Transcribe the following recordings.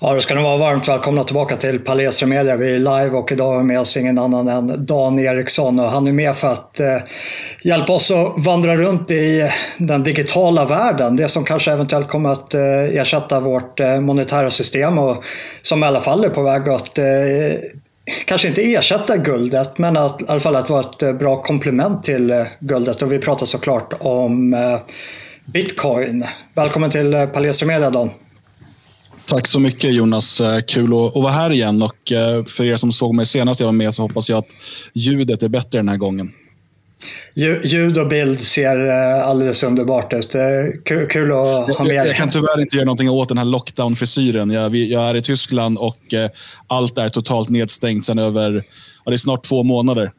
Ja, då ska ni vara varmt välkomna tillbaka till Palestra Media. Vi är live och idag har vi med oss ingen annan än Dan Eriksson och han är med för att eh, hjälpa oss att vandra runt i den digitala världen. Det som kanske eventuellt kommer att eh, ersätta vårt eh, monetära system och som i alla fall är på väg att eh, kanske inte ersätta guldet, men att, i alla fall att vara ett eh, bra komplement till eh, guldet. Och vi pratar såklart om eh, Bitcoin. Välkommen till Palestra Media Dan. Tack så mycket Jonas. Eh, kul att, vara här igen. Och eh, för er som såg mig senast jag var med så hoppas jag att ljudet är bättre den här gången. Ljud och bild ser eh, alldeles underbart ut. Kul, att ha med jag, jag kan tyvärr inte göra någonting åt den här lockdown-frisyren. Jag, jag, är i Tyskland och allt är totalt nedstängt sedan över ja, det är snart två månader.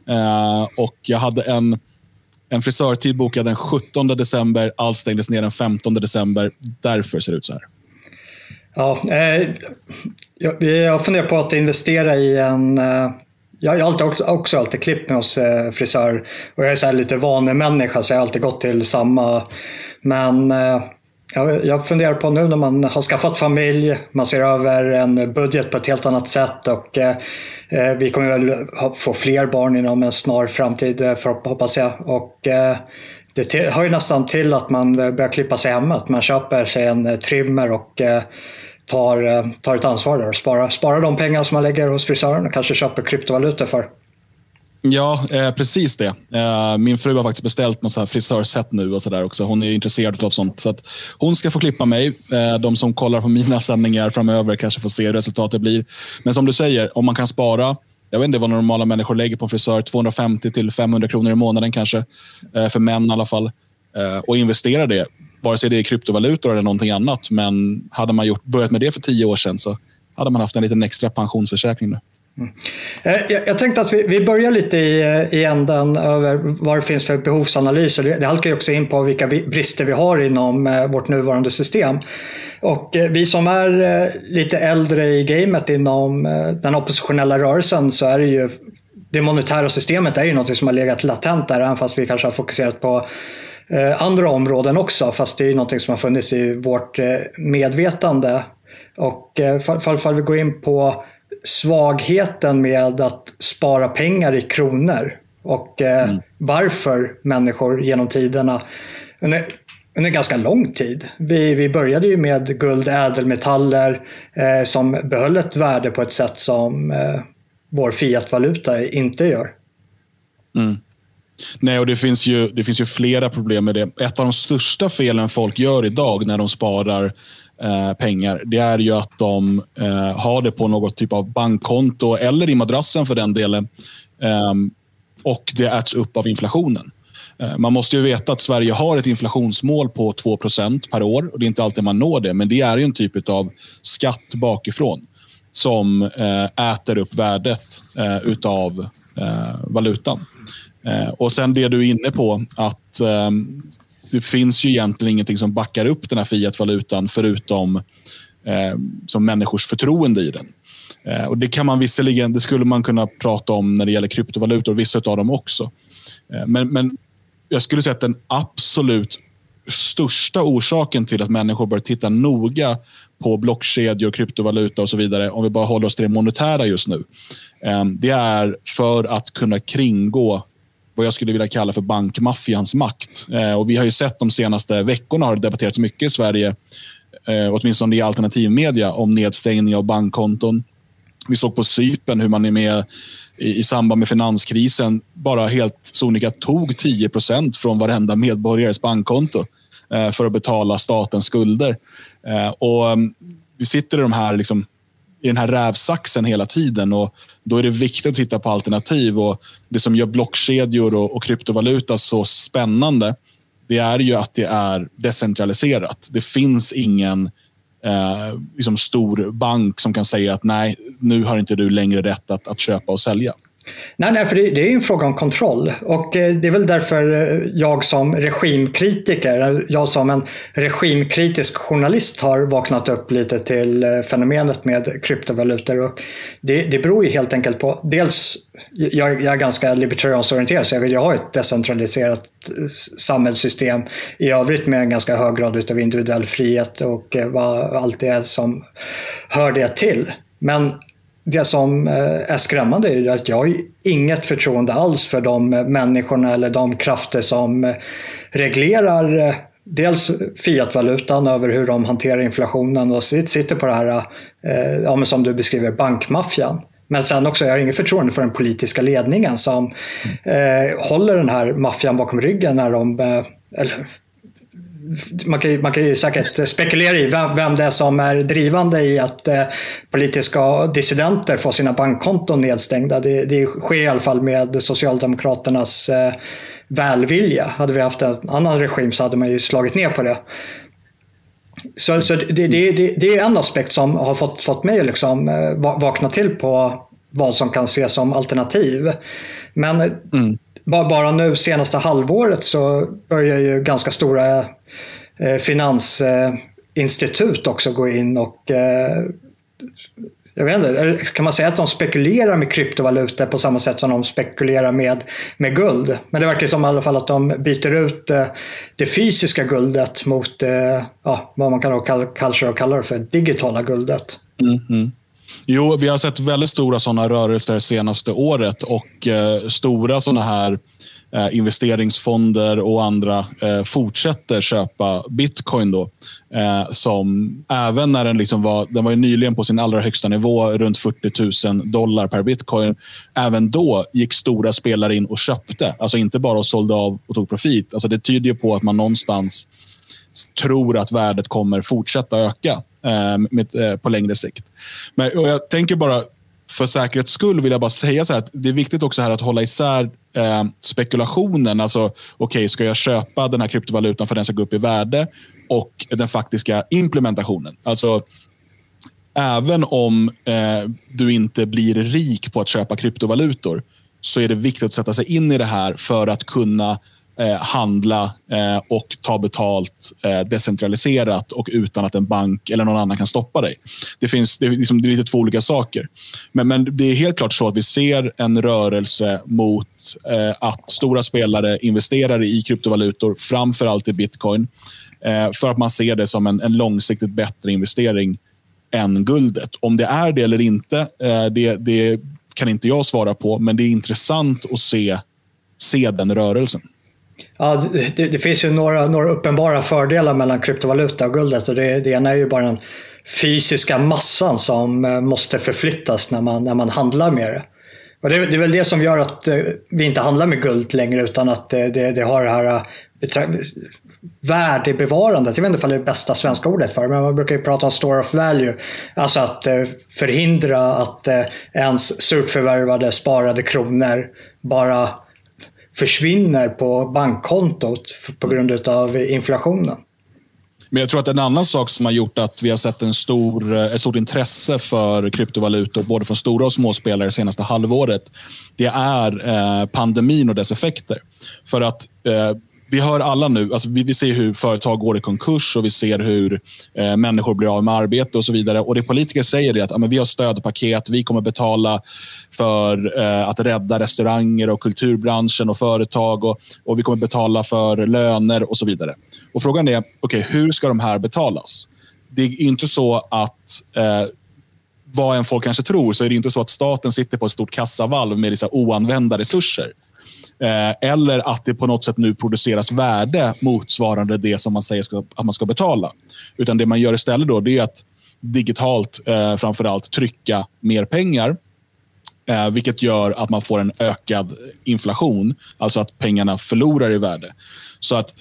och Jag hade en, en frisörtid bokad den 17 december. Allt stängdes ner den 15 december. Därför ser det ut så här. Ja, eh, jag, jag funderar på att investera i en eh, jag har alltid, också, också alltid klippt mig hos eh, frisör och jag är så lite vanemänniska så jag har alltid gått till samma. Men eh, jag, jag funderar på nu när man har skaffat familj, man ser över en budget på ett helt annat sätt och eh, eh vi kommer väl ha, få fler barn inom en snar framtid eh, för, hoppas jag. Och, eh, det hör ju nästan till att man börjar klippa sig hemma. Att man köper sig en trimmer och eh, tar, eh, tar ett ansvar där och sparar, sparar de pengar som man lägger hos frisören och kanske köper kryptovalutor för. Ja, eh, precis det. Eh, min fru har faktiskt beställt något så här frisörset nu och så där också. Hon är intresserad av sånt. Så att hon ska få klippa mig. Eh, de som kollar på mina sändningar framöver kanske får se hur resultatet blir. Men som du säger, om man kan spara jag vet inte vad normala människor lägger på en frisör. 250 till 500 kronor i månaden kanske. Eh, för män i alla fall. Eh, och investera det vare sig det är kryptovalutor eller någonting annat. Men hade man gjort, börjat med det för tio år sedan så hade man haft en liten extra pensionsförsäkring nu. Mm. Eh, jag, jag, tänkte att vi, vi börjar lite i, eh, i änden över vad det finns för behovsanalyser. Det, det halkar ju också in på vilka brister vi har inom eh, vårt nuvarande system. Och eh, vi som är lite äldre i gamet inom den oppositionella rörelsen så är det ju det monetära systemet är ju något som har legat latent där, även fast vi kanske har fokuserat på andra områden också, fast det är någonting som har funnits i vårt eh, medvetande. Och eh, fall, fall vi går in på svagheten med att spara pengar i kronor och eh, mm. varför människor genom tiderna under, under ganska lång tid. Vi, vi började ju med guld, ädelmetaller eh, som behöll ett värde på ett sätt som eh, vår fiatvaluta inte gör. Mm. Nej, och det finns, ju, det finns ju flera problem med det. Ett av de största felen folk gör idag när de sparar eh, pengar, det är ju att de eh, har det på något typ av bankkonto eller i madrassen för den delen. Eh, och det äts upp av inflationen. Eh, man måste ju veta att Sverige har ett inflationsmål på 2% per år. och Det är inte alltid man når det, men det är ju en typ av skatt bakifrån som eh, äter upp värdet eh, utav eh, valutan. Eh, och sen det du är inne på, att eh, det finns ju egentligen ingenting som backar upp den här fiatvalutan förutom eh, som människors förtroende i den. Eh, och Det kan man visserligen, det skulle man kunna prata om när det gäller kryptovalutor, vissa av dem också. Eh, men, men jag skulle säga att den absolut största orsaken till att människor bör titta noga på blockkedjor, kryptovaluta och så vidare, om vi bara håller oss till det monetära just nu, eh, det är för att kunna kringgå vad jag skulle vilja kalla för bankmaffians makt. Eh, och vi har ju sett de senaste veckorna har det debatterats mycket i Sverige, eh, åtminstone i alternativmedia, om nedstängning av bankkonton. Vi såg på Sypen hur man är med i, i samband med finanskrisen bara helt sonika tog 10 procent från varenda medborgares bankkonto eh, för att betala statens skulder. Eh, och mm, vi sitter i de här liksom, i den här rävsaxen hela tiden. och Då är det viktigt att titta på alternativ. och Det som gör blockkedjor och, och kryptovaluta så spännande det är ju att det är decentraliserat. Det finns ingen eh, liksom stor bank som kan säga att nej, nu har inte du längre rätt att, att köpa och sälja. Nej, nej för det, det är en fråga om kontroll. Och eh, det är väl därför eh, jag som regimkritiker, jag som en regimkritisk journalist har vaknat upp lite till eh, fenomenet med kryptovalutor. Och det, det beror ju helt enkelt på, dels jag, jag är ganska libertariansorienterad så jag vill ju ha ett decentraliserat samhällssystem i övrigt med en ganska hög grad av individuell frihet och vad allt det är som hör det till. Men det som eh, är skrämmande är att jag har inget förtroende alls för de eh, människorna eller de krafter som eh, reglerar dels fiatvalutan över hur de hanterar inflationen och sitter på det här, ja, som du beskriver, bankmaffian. Men sen också, jag har inget förtroende för den politiska ledningen som eh, håller den här maffian bakom ryggen när de, eh, eller man kan, ju, man kan ju säkert spekulera i vem, vem det är som är drivande i att eh, politiska dissidenter får sina bankkonton nedstängda. Det, det sker i alla fall med Socialdemokraternas eh, välvilja. Hade vi haft en annan regim så hade man ju slagit ner på det. Så, så det, det, det, det är en aspekt som har fått, fått mig att liksom, eh, vakna till på vad som kan ses som alternativ. Men mm. bara nu senaste halvåret så börjar ju ganska stora Eh, finansinstitut också gå in och eh, jag vet inte, kan man säga att de spekulerar med kryptovalutor på samma sätt som de spekulerar med, med guld? Men det verkar som i alla fall att de byter ut eh, det fysiska guldet mot ja, vad man kan kalla, kalla det för digitala guldet. Mm -hmm. Jo, vi har sett väldigt stora sådana rörelser det senaste året och eh, stora sådana här eh, investeringsfonder och andra eh, fortsätter köpa bitcoin. Då, eh, som även när den, liksom var, den var nyligen på sin allra högsta nivå, runt 40 000 dollar per bitcoin. Även då gick stora spelare in och köpte. Alltså inte bara och sålde av och tog profit. Alltså det tyder på att man någonstans tror att värdet kommer fortsätta öka eh, med, eh, på längre sikt. Men, jag tänker bara, för säkerhets skull vill jag bara säga så här att det är viktigt också här att hålla isär eh, spekulationen. Alltså, okej, okay, ska jag köpa den här kryptovalutan för att den ska gå upp i värde? Och den faktiska implementationen. Alltså, även om eh, du inte blir rik på att köpa kryptovalutor så är det viktigt att sätta sig in i det här för att kunna eh, handla eh, och ta betalt eh, decentraliserat och utan att en bank eller någon annan kan stoppa dig. Det, finns, det, är, liksom, det är lite två olika saker. Men, men det är helt klart så att vi ser en rörelse mot eh, att stora spelare investerar i kryptovalutor, framför allt i bitcoin, eh, för att man ser det som en, en långsiktigt bättre investering än guldet. Om det är det eller inte, eh, det, det kan inte jag svara på, men det är intressant att se, se den rörelsen. Ja, det, det, finns ju några, några uppenbara fördelar mellan kryptovaluta och guldet. Och det, det ena är ju bara den fysiska massan som eh, måste förflyttas när man, när man handlar med det. Och det, det är väl det som gör att eh, vi inte handlar med guld längre utan att det, det, det har det här eh, värdebevarandet. Jag vet inte om det är det bästa svenska ordet för men man brukar ju prata om store of value. Alltså att förhindra att ens surt förvärvade sparade kronor bara försvinner på bankkontot på grund av inflationen. Men jag tror att en annan sak som har gjort att vi har sett en stor, eh, ett stort intresse för kryptovalutor, både från stora och små spelare det senaste halvåret, det är eh, pandemin och dess effekter. För att eh, vi hör alla nu, alltså vi, vi ser hur företag går i konkurs och vi ser hur eh, människor blir av med arbete och så vidare. Och Det politiker säger är att ja, men vi har stödpaket, vi kommer betala för eh, att rädda restauranger och kulturbranschen och företag och, och vi kommer betala för löner och så vidare. Och Frågan är, okay, hur ska de här betalas? Det är inte så att eh, vad en folk kanske tror så är det inte så att staten sitter på ett stort kassavalv med oanvända resurser. Eh, eller att det på något sätt nu produceras värde motsvarande det som man säger ska, att man ska betala. Utan det man gör istället då, det är att digitalt eh, framför allt trycka mer pengar. Eh, vilket gör att man får en ökad inflation. Alltså att pengarna förlorar i värde. Så att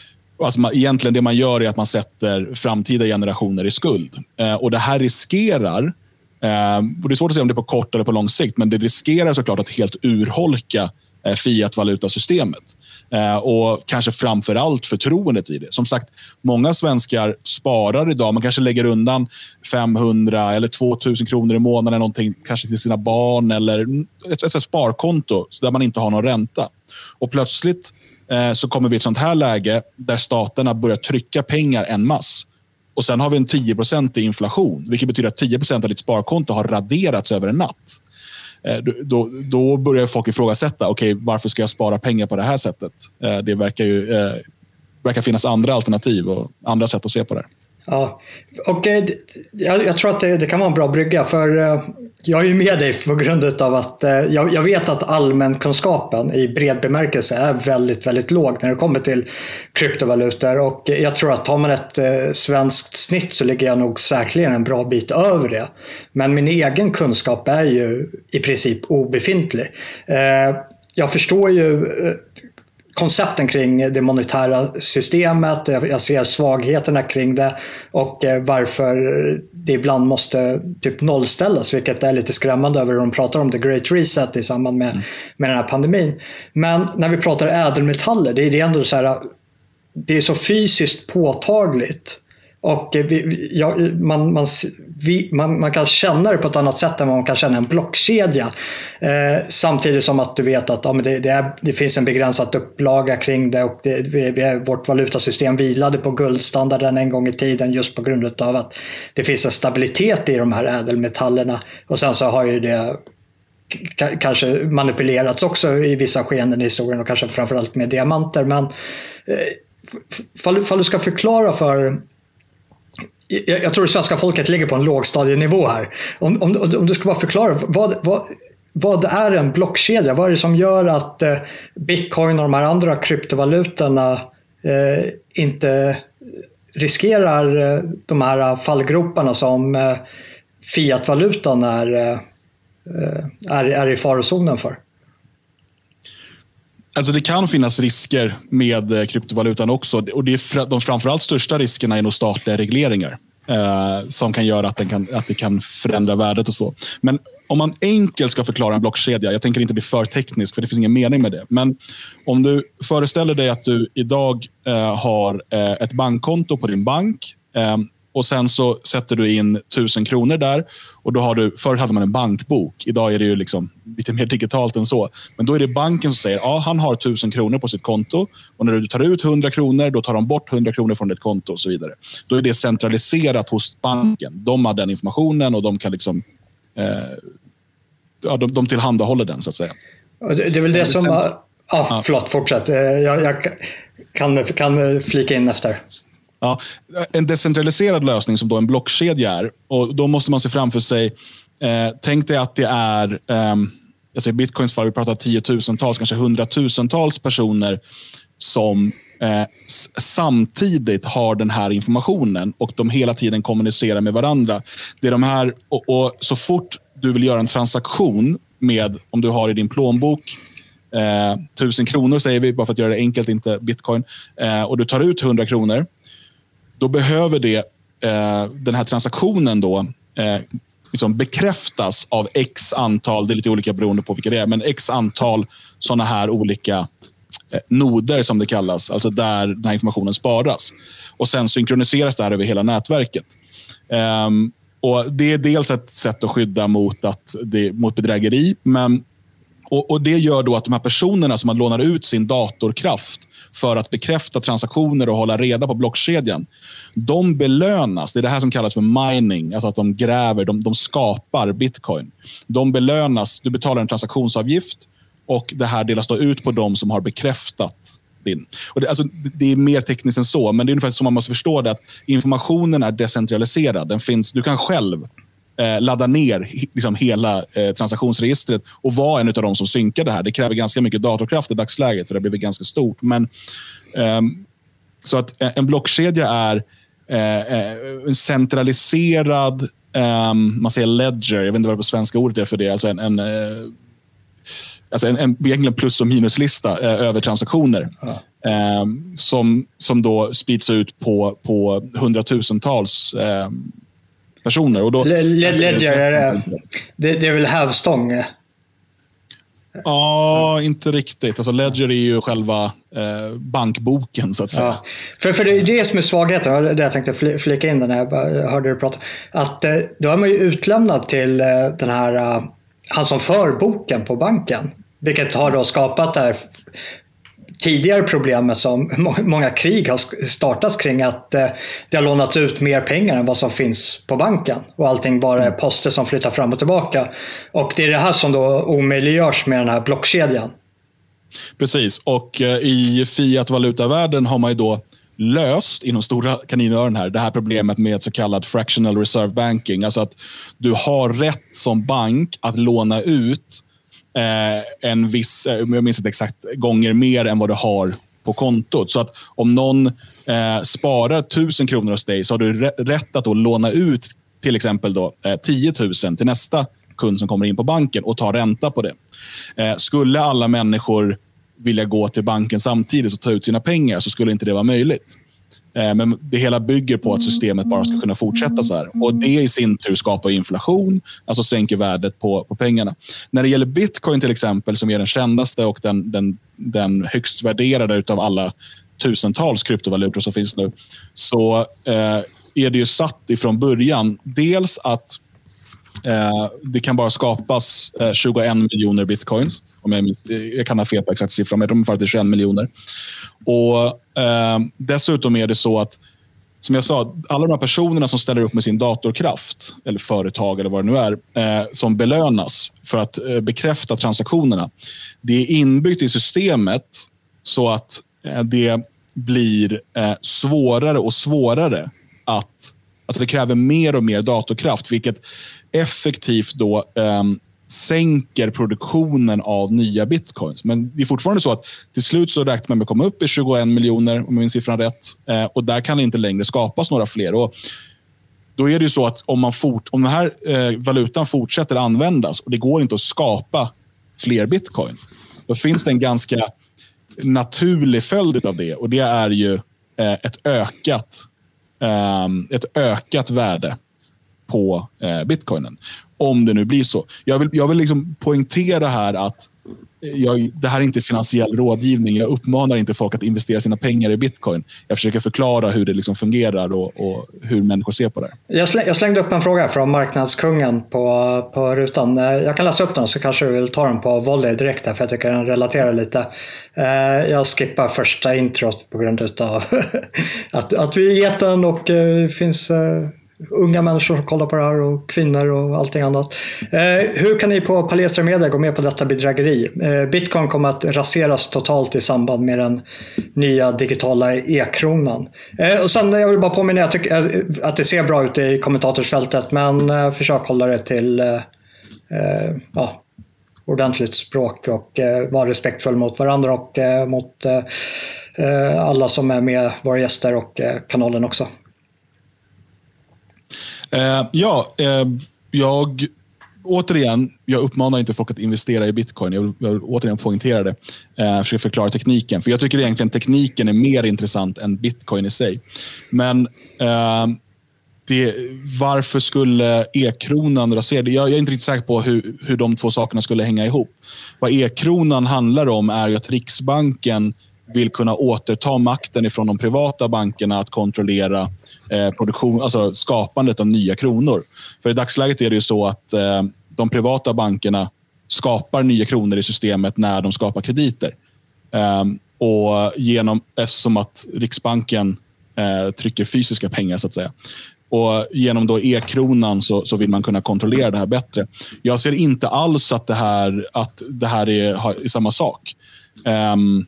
Alltså man, egentligen det man gör är att man sätter framtida generationer i skuld. Eh, och Det här riskerar, eh, och det är svårt att säga om det är på kort eller på lång sikt, men det riskerar såklart att helt urholka Eh, fiat-valutasystemet. Eh, och kanske framför allt förtroendet i det. Som sagt, många svenskar sparar idag. Man kanske lägger undan 500 eller 2000 kronor i månaden någonting, kanske till sina barn eller ett, ett, ett sparkonto där man inte har någon ränta. Och plötsligt eh, så kommer vi i ett sånt här läge där staterna börjar trycka pengar en mass. Och sen har vi en 10 i inflation, vilket betyder att 10% av ditt sparkonto har raderats över en natt. Eh, då, då börjar folk ifrågasätta, okay, varför ska jag spara pengar på det här sättet? Eh, det verkar ju eh, verkar finnas andra alternativ och andra sätt att se på det. här. Ja, och eh, jag, jag tror att det, det, kan vara en bra brygga för eh, jag är ju med dig på grund av att eh, jag, jag vet att allmänkunskapen i bred bemärkelse är väldigt, väldigt låg när det kommer till kryptovalutor och jag tror att tar man ett svenskt snitt så ligger jag nog säkerligen en bra bit över det. Men min egen kunskap är ju i princip obefintlig. Jag förstår ju koncepten kring det monetära systemet. Jag ser svagheterna kring det och eh, varför det ibland måste typ nollställas, vilket är lite skrämmande över hur de pratar om the great reset i samband med, mm. med den här pandemin. Men när vi pratar ädelmetaller, det är ändå så här, det är så fysiskt påtagligt och eh, vi, ja, man, man, vi, man, man, kan känna det på ett annat sätt än vad man kan känna en blockkedja. Eh, samtidigt som att du vet att ja, men det, det, är, det finns en begränsad upplaga kring det och det, vi, vi, vårt valutasystem vilade på guldstandarden en gång i tiden just på grund av att det finns en stabilitet i de här ädelmetallerna. Och sen så har ju det kanske manipulerats också i vissa skeenden i historien och kanske framförallt med diamanter. Men eh, fall du ska förklara för jag, jag tror det svenska folket ligger på en lågstadienivå här. Om, om, om du ska bara förklara, vad, vad, vad är en blockkedja? Vad är det som gör att eh, bitcoin och de här andra kryptovalutorna eh, inte riskerar eh, de här fallgroparna som eh, fiatvalutan är, eh, eh är, är i farozonen för? Alltså det kan finnas risker med eh, kryptovalutan också. Och det är de framförallt största riskerna är nog statliga regleringar eh, som kan göra att, den kan, att det kan förändra värdet och så. Men om man enkelt ska förklara en blockkedja, jag tänker inte bli för teknisk för det finns ingen mening med det. Men om du föreställer dig att du idag eh, har eh, ett bankkonto på din bank eh, och sen så sätter du in tusen kronor där. och då har du, Förut hade man en bankbok. Idag är det ju liksom lite mer digitalt än så. Men då är det banken som säger ja, han har tusen kronor på sitt konto. och När du tar ut 100 kronor då tar de bort 100 kronor från ditt konto och så vidare. Då är det centraliserat hos banken. De har den informationen och de kan liksom eh, ja, de, de tillhandahåller den så att säga. Det, är väl det som... Ja, förlåt, fortsätt. Eh, jag, jag kan, kan flika in efter. Ja, en decentraliserad lösning som då en blockkedja är. Och då måste man se framför sig, eh, tänk dig att det är, eh, jag säger bitcoins fall, vi pratar tiotusentals, kanske hundratusentals personer som eh, samtidigt har den här informationen och de hela tiden kommunicerar med varandra. Det är de här, och, och så fort du vill göra en transaktion med, om du har i din plånbok, eh, tusen kronor säger vi, bara för att göra det enkelt, inte bitcoin, eh, och du tar ut 100 kronor, då behöver det, eh, den här transaktionen då, eh, liksom bekräftas av x antal, det är lite olika beroende på vilka det är, men x antal sådana här olika eh, noder som det kallas, alltså där den här informationen sparas. Och Sen synkroniseras det här över hela nätverket. Um, och Det är dels ett sätt att skydda mot, att det, mot bedrägeri, men och, och, Det gör då att de här personerna som man lånar ut sin datorkraft för att bekräfta transaktioner och hålla reda på blockkedjan. De belönas. Det är det här som kallas för mining. Alltså att de gräver, de, de skapar bitcoin. De belönas. Du betalar en transaktionsavgift och det här delas då ut på de som har bekräftat din. Och det, alltså, det är mer tekniskt än så, men det är ungefär så man måste förstå det. att Informationen är decentraliserad. Den finns, du kan själv eh, ladda ner liksom hela eh, transaktionsregistret och vara en av de som synkar det här. Det kräver ganska mycket datorkraft i dagsläget, för det har blivit ganska stort. Men, eh, så att en blockkedja är eh, eh, en centraliserad ehm, man säger ledger, jag vet inte vad det på svenska ordet är för det. Alltså en, en eh, alltså en, en, egentligen plus och minuslista eh, över transaktioner. Ja. Eh, som, som då sprids ut på, på hundratusentals eh, personer. Och då, Ledger, är det, det, det är väl hävstång? Ja, inte riktigt. Alltså Ledger är ju själva eh, bankboken så att säga. Ja. För, för det är det som är svagheten, det jag tänkte flika in när jag hörde dig prata. Att eh, då är man ju utlämnad till eh, den här, uh, han som för boken på banken. Vilket har då skapat det här tidigare problemet som många krig har startats kring att eh, det har lånats ut mer pengar än vad som finns på banken och allting bara är poster som flyttar fram och tillbaka. Och det är det här som då omöjliggörs med den här blockkedjan. Precis, och eh, i fiat-valutavärlden har man ju då löst, inom stora kaninöron här, det här problemet med så kallad fractional reserve banking. Alltså att du har rätt som bank att låna ut eh, en viss, eh, jag minns inte exakt, gånger mer än vad du har på kontot. Så att om någon eh, sparar 1000 kronor hos dig så har du rätt att då låna ut till exempel då, eh, 10 000 till nästa kund som kommer in på banken och ta ränta på det. Eh, skulle alla människor vilja gå till banken samtidigt och ta ut sina pengar så skulle inte det vara möjligt. Eh, men det hela bygger på att systemet bara ska kunna fortsätta så här. Och Det i sin tur skapar inflation, alltså sänker värdet på, på pengarna. När det gäller bitcoin till exempel, som är den kändaste och den, den, den högst värderade av alla tusentals kryptovalutor som finns nu, så eh, är det ju satt ifrån början. Dels att eh, det kan bara skapas eh, 21 miljoner bitcoins. Om jag, minns, jag kan ha fel på exakt siffra, men jag tror att det är 21 miljoner. Och eh, Dessutom är det så att, som jag sa, alla de här personerna som ställer upp med sin datorkraft, eller företag eller vad det nu är, eh, som belönas för att eh, bekräfta transaktionerna. Det är inbyggt i systemet så att eh, det blir eh, svårare och svårare att Alltså det kräver mer och mer datorkraft, vilket effektivt då ehm, sänker produktionen av nya bitcoins. Men det är fortfarande så att till slut så räknar man med att komma upp i 21 miljoner, om jag minns siffran rätt. Eh, och där kan det inte längre skapas några fler. Och då är det ju så att om, man fort, om den här eh, valutan fortsätter användas och det går inte att skapa fler bitcoin, då finns det en ganska naturlig följd av det. Och det är ju eh, ett, ökat, eh, ett ökat värde på eh, bitcoinen. Om det nu blir så. Jag vill, jag vill liksom poängtera här att jag, det här är inte finansiell rådgivning. Jag uppmanar inte folk att investera sina pengar i bitcoin. Jag försöker förklara hur det liksom fungerar och, och hur människor ser på det. Jag, släng, jag, slängde upp en fråga från marknadskungen på, på rutan. Eh, jag kan läsa upp den så kanske du vill ta den på volley direkt här, för jag tycker den relaterar lite. Eh, jag skippar första introt på grund av att, att vi är geten och eh, finns unga människor som kollar på det här och kvinnor och allting annat. Eh, hur kan ni på Palestra Media gå med på detta bedrägeri? Eh, Bitcoin kommer att raseras totalt i samband med den nya digitala e-kronan. Eh, och sen, eh, jag vill bara påminna, jag tycker eh, att det ser bra ut i kommentatorsfältet, men eh, försök hålla det till eh, eh ja, ordentligt språk och eh, vara respektfull mot varandra och mot alla som är med, våra gäster och kanalen också. Eh, ja, eh, jag återigen, jag uppmanar inte folk att investera i bitcoin. Jag vill, jag vill återigen poängtera det. Eh, försöka förklara tekniken. För Jag tycker egentligen tekniken är mer intressant än bitcoin i sig. Men eh, det, varför skulle e-kronan rasera? Jag, jag är inte riktigt säker på hur, hur de två sakerna skulle hänga ihop. Vad e-kronan handlar om är att Riksbanken vill kunna återta makten ifrån de privata bankerna att kontrollera eh, produktion, alltså skapandet av nya kronor. För i dagsläget är det ju så att eh, de privata bankerna skapar nya kronor i systemet när de skapar krediter. Eh, och genom, eftersom att Riksbanken eh, trycker fysiska pengar, så att säga. Och Genom då e-kronan så, så vill man kunna kontrollera det här bättre. Jag ser inte alls att det här, att det här är, är samma sak. Um,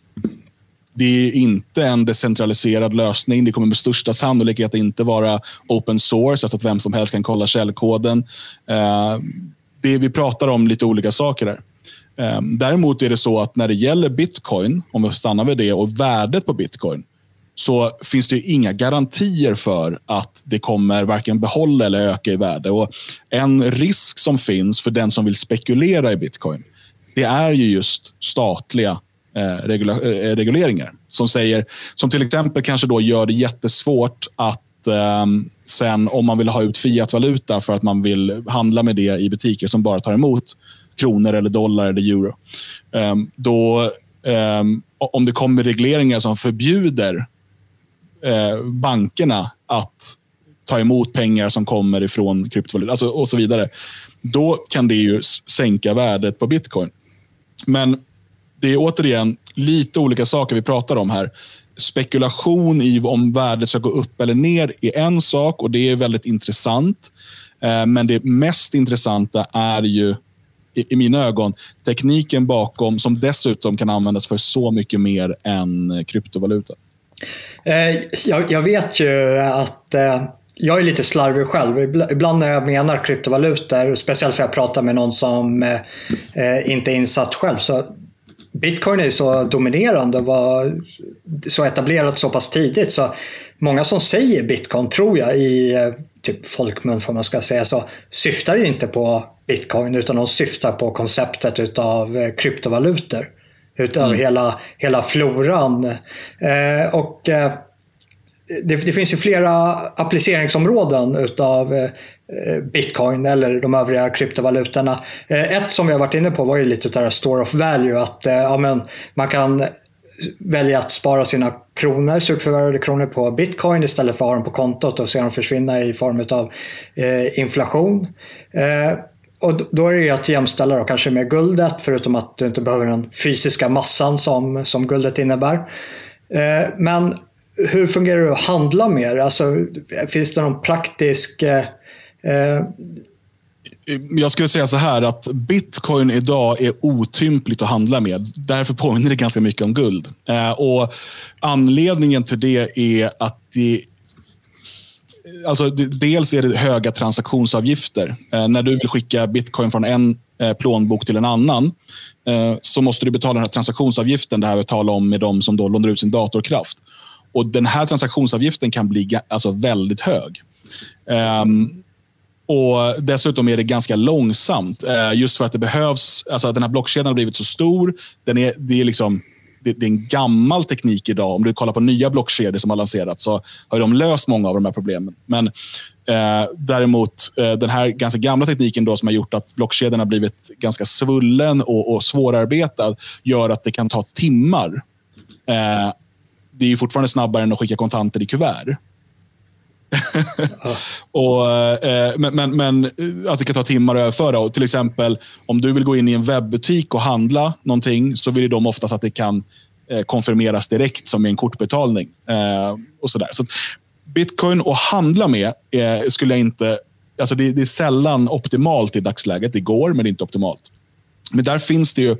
det är inte en decentraliserad lösning. Det kommer med största sannolikhet inte vara open source, alltså att vem som helst kan kolla källkoden. Eh, det vi pratar om lite olika saker här. Eh, däremot är det så att när det gäller bitcoin, om vi stannar vid det, och värdet på bitcoin, så finns det inga garantier för att det kommer varken behålla eller öka i värde. Och en risk som finns för den som vill spekulera i bitcoin, det är ju just statliga Eh, eh, regleringar som säger, som till exempel kanske då gör det jättesvårt att ehm, sen om man vill ha ut fiatvaluta för att man vill handla med det i butiker som bara tar emot kronor, eller dollar eller euro. Ehm, då, ehm, om det kommer regleringar som förbjuder eh, bankerna att ta emot pengar som kommer ifrån kryptovaluta alltså, och så vidare. Då kan det ju sänka värdet på bitcoin. Men det är återigen lite olika saker vi pratar om här. Spekulation i om värdet ska gå upp eller ner är en sak och det är väldigt intressant. Eh, men det mest intressanta är ju i mina ögon tekniken bakom som dessutom kan användas för så mycket mer än kryptovaluta. Eh, jag vet ju att eh, jag är lite slarvig själv. Ibland när jag menar kryptovalutor, speciellt för att jag pratar med någon som inte är insatt själv, så Bitcoin är så dominerande och var så etablerat så pass tidigt så många som säger bitcoin tror jag i eh, typ folkmun får man ska säga så syftar inte på bitcoin utan de syftar på konceptet utav eh, kryptovalutor. Utav mm. hela, hela floran. Eh, och eh, det, det, finns ju flera appliceringsområden utav eh, bitcoin eller de övriga kryptovalutorna. Eh, ett som vi har varit inne på var ju lite utav store of value. Att eh, ja, men man kan välja att spara sina kronor, surt kronor på bitcoin istället för att ha dem på kontot och se dem försvinna i form av eh, inflation. Eh, och då är det ju att jämställa då kanske med guldet förutom att du inte behöver den fysiska massan som, som guldet innebär. Eh, men hur fungerar det att handla med det? Alltså, finns det någon praktisk eh, eh, jag skulle säga så här att bitcoin idag är otympligt att handla med. Därför påminner det ganska mycket om guld. Eh, och Anledningen till det är att det Alltså, dels är det höga transaktionsavgifter. Eh, när du vill skicka bitcoin från en eh, plånbok till en annan eh, så måste du betala den här transaktionsavgiften. Det här vi talar om med de som då lånar ut sin datorkraft. Och Den här transaktionsavgiften kan bli alltså, väldigt hög. Um, och Dessutom är det ganska långsamt. Uh, just för att det behövs... Alltså att den här blockkedjan har blivit så stor. Den är, det, är liksom, det, det, är en gammal teknik idag. Om du kollar på nya blockkedjor som har lanserats så har de löst många av de här problemen. Men uh, däremot uh, den här ganska gamla tekniken då som har gjort att blockkedjan har blivit ganska svullen och, och svårarbetad gör att det kan ta timmar det är fortfarande snabbare än att skicka kontanter i kuvert. och, eh, men men, men alltså det kan ta timmar att överföra. Och till exempel om du vill gå in i en webbutik och handla någonting så vill de oftast att det kan eh, konfirmeras direkt som en kortbetalning. Eh, och sådär. Så Bitcoin att handla med eh, skulle jag inte... Alltså det, det, är sällan optimalt i dagsläget. Det går, men det är inte optimalt. Men där finns det ju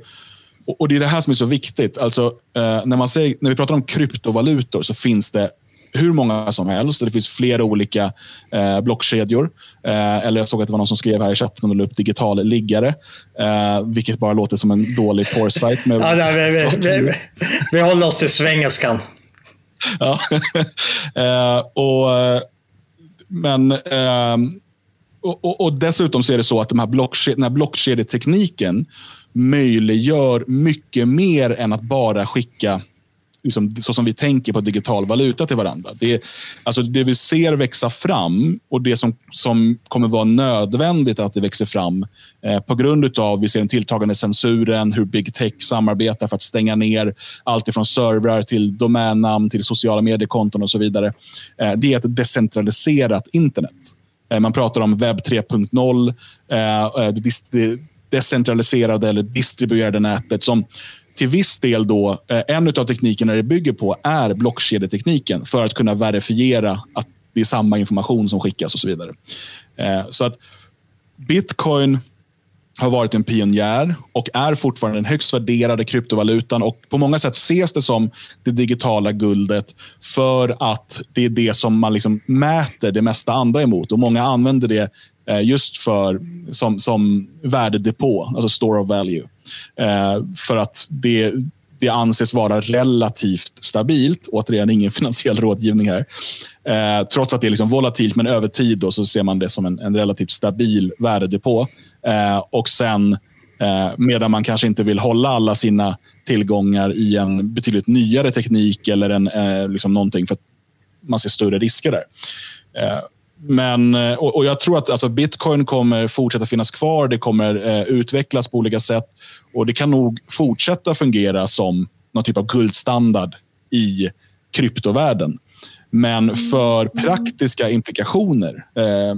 och, Det är det här som är så viktigt. Alltså, eh, när, man säger, när vi pratar om kryptovalutor så finns det hur många som helst. Det finns flera olika eh, blockkedjor. Eh, eller jag såg att det var någon som skrev här i chatten och la upp digital liggare. Eh, vilket bara låter som en dålig porrsite. Med ja, nej, vi, vi, vi, vi håller oss till svengelskan. ja. eh, och, men eh, och, och, och, dessutom så är det så att de här blockkedje, den här blockkedjetekniken möjliggör mycket mer än att bara skicka liksom, så som vi tänker på digital valuta till varandra. Det, alltså det vi ser växa fram och det som, som kommer vara nödvändigt att det växer fram eh, på grund av vi ser den tilltagande censuren, hur big tech samarbetar för att stänga ner allt ifrån servrar till domännamn till sociala mediekonton och så vidare. Eh, det är ett decentraliserat internet. Eh, man pratar om webb 3.0. Decentraliserade eller distribuerade nätet som till viss del då, eh, en av teknikerna det bygger på är blockkedjetekniken för att kunna verifiera att det är samma information som skickas och så vidare. Eh, så att Bitcoin har varit en pionjär och är fortfarande den högst värderade kryptovalutan. och På många sätt ses det som det digitala guldet för att det är det som man liksom mäter det mesta andra emot. och Många använder det Eh, just för, som, som värdedepå, alltså store of value. Eh, för att det, det anses vara relativt stabilt. Återigen, ingen finansiell rådgivning här. Eh, trots att det är liksom volatilt, men över tid då, så ser man det som en, en relativt stabil värdedepå. Eh, och sen, eh, medan man kanske inte vill hålla alla sina tillgångar i en betydligt nyare teknik eller en, eh, liksom någonting för att man ser större risker där. Eh, men, och, och, jag tror att alltså, bitcoin kommer fortsätta finnas kvar. Det kommer eh, utvecklas på olika sätt. Och det kan nog fortsätta fungera som någon typ av guldstandard i kryptovärlden. Men för praktiska implikationer eh,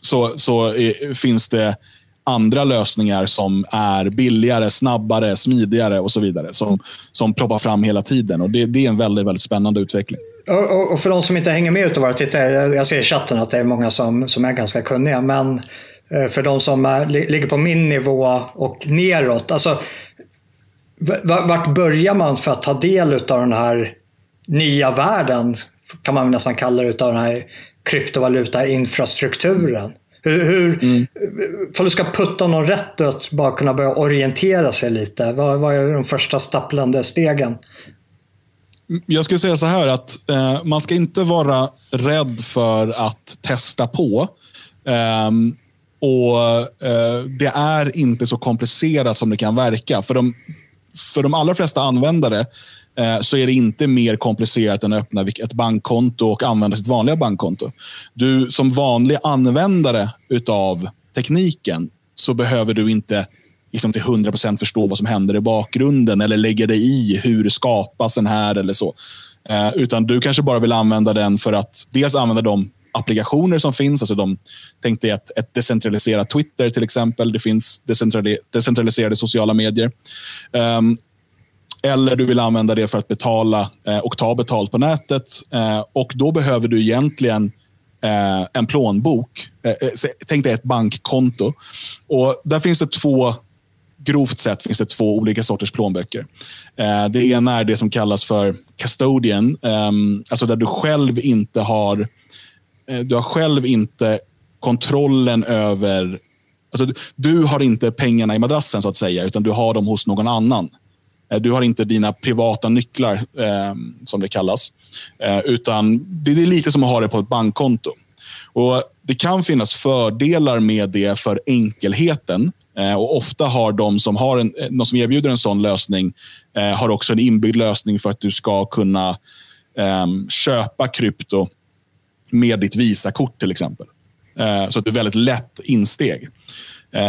så, så är, finns det andra lösningar som är billigare, snabbare, smidigare och så vidare. Som, som proppar fram hela tiden. Och det, det är en väldigt, väldigt spännande utveckling. Och, och, för de som inte hänger med utav våra tittare, jag ser i chatten att det är många som, som är ganska kunniga, men eh, för de som är, ligger på min nivå och neråt, alltså vart börjar man för att ta del av den här nya världen, kan man nästan kalla det, av den här kryptovaluta-infrastrukturen? Hur, hur, mm. För du ska putta någon rätt att bara kunna börja orientera sig lite, vad, vad är de första stapplande stegen? Jag skulle säga så här att eh, man ska inte vara rädd för att testa på. Eh, och eh, Det är inte så komplicerat som det kan verka. För de, för de allra flesta användare eh, så är det inte mer komplicerat än att öppna ett bankkonto och använda sitt vanliga bankkonto. Du som vanlig användare av tekniken så behöver du inte liksom till 100% förstå vad som händer i bakgrunden eller lägga dig i hur skapas den här eller så. Eh, utan du kanske bara vill använda den för att dels använda de applikationer som finns. Alltså de, tänk dig ett, ett decentraliserat Twitter till exempel. Det finns decentraliserade sociala medier. Um, eller du vill använda det för att betala eh, och ta betalt på nätet. Eh, och Då behöver du egentligen eh, en plånbok. Eh, eh tänk dig ett bankkonto. Och Där finns det två grovt sett finns det två olika sorters plånböcker. Eh, det ena är det som kallas för custodian, ehm, alltså där du själv inte har eh, du har själv inte kontrollen över... Alltså, du har inte pengarna i madrassen så att säga, utan du har dem hos någon annan. Eh, du har inte dina privata nycklar, eh, som det kallas. Eh, utan det är lite som att ha det på ett bankkonto. Och Det kan finnas fördelar med det för enkelheten. Eh, och Ofta har de som, har en, eh, de som erbjuder en sån lösning eh, har också en inbyggd lösning för att du ska kunna ehm, köpa krypto med ditt Visakort till exempel. Eh, så att det är väldigt lätt insteg.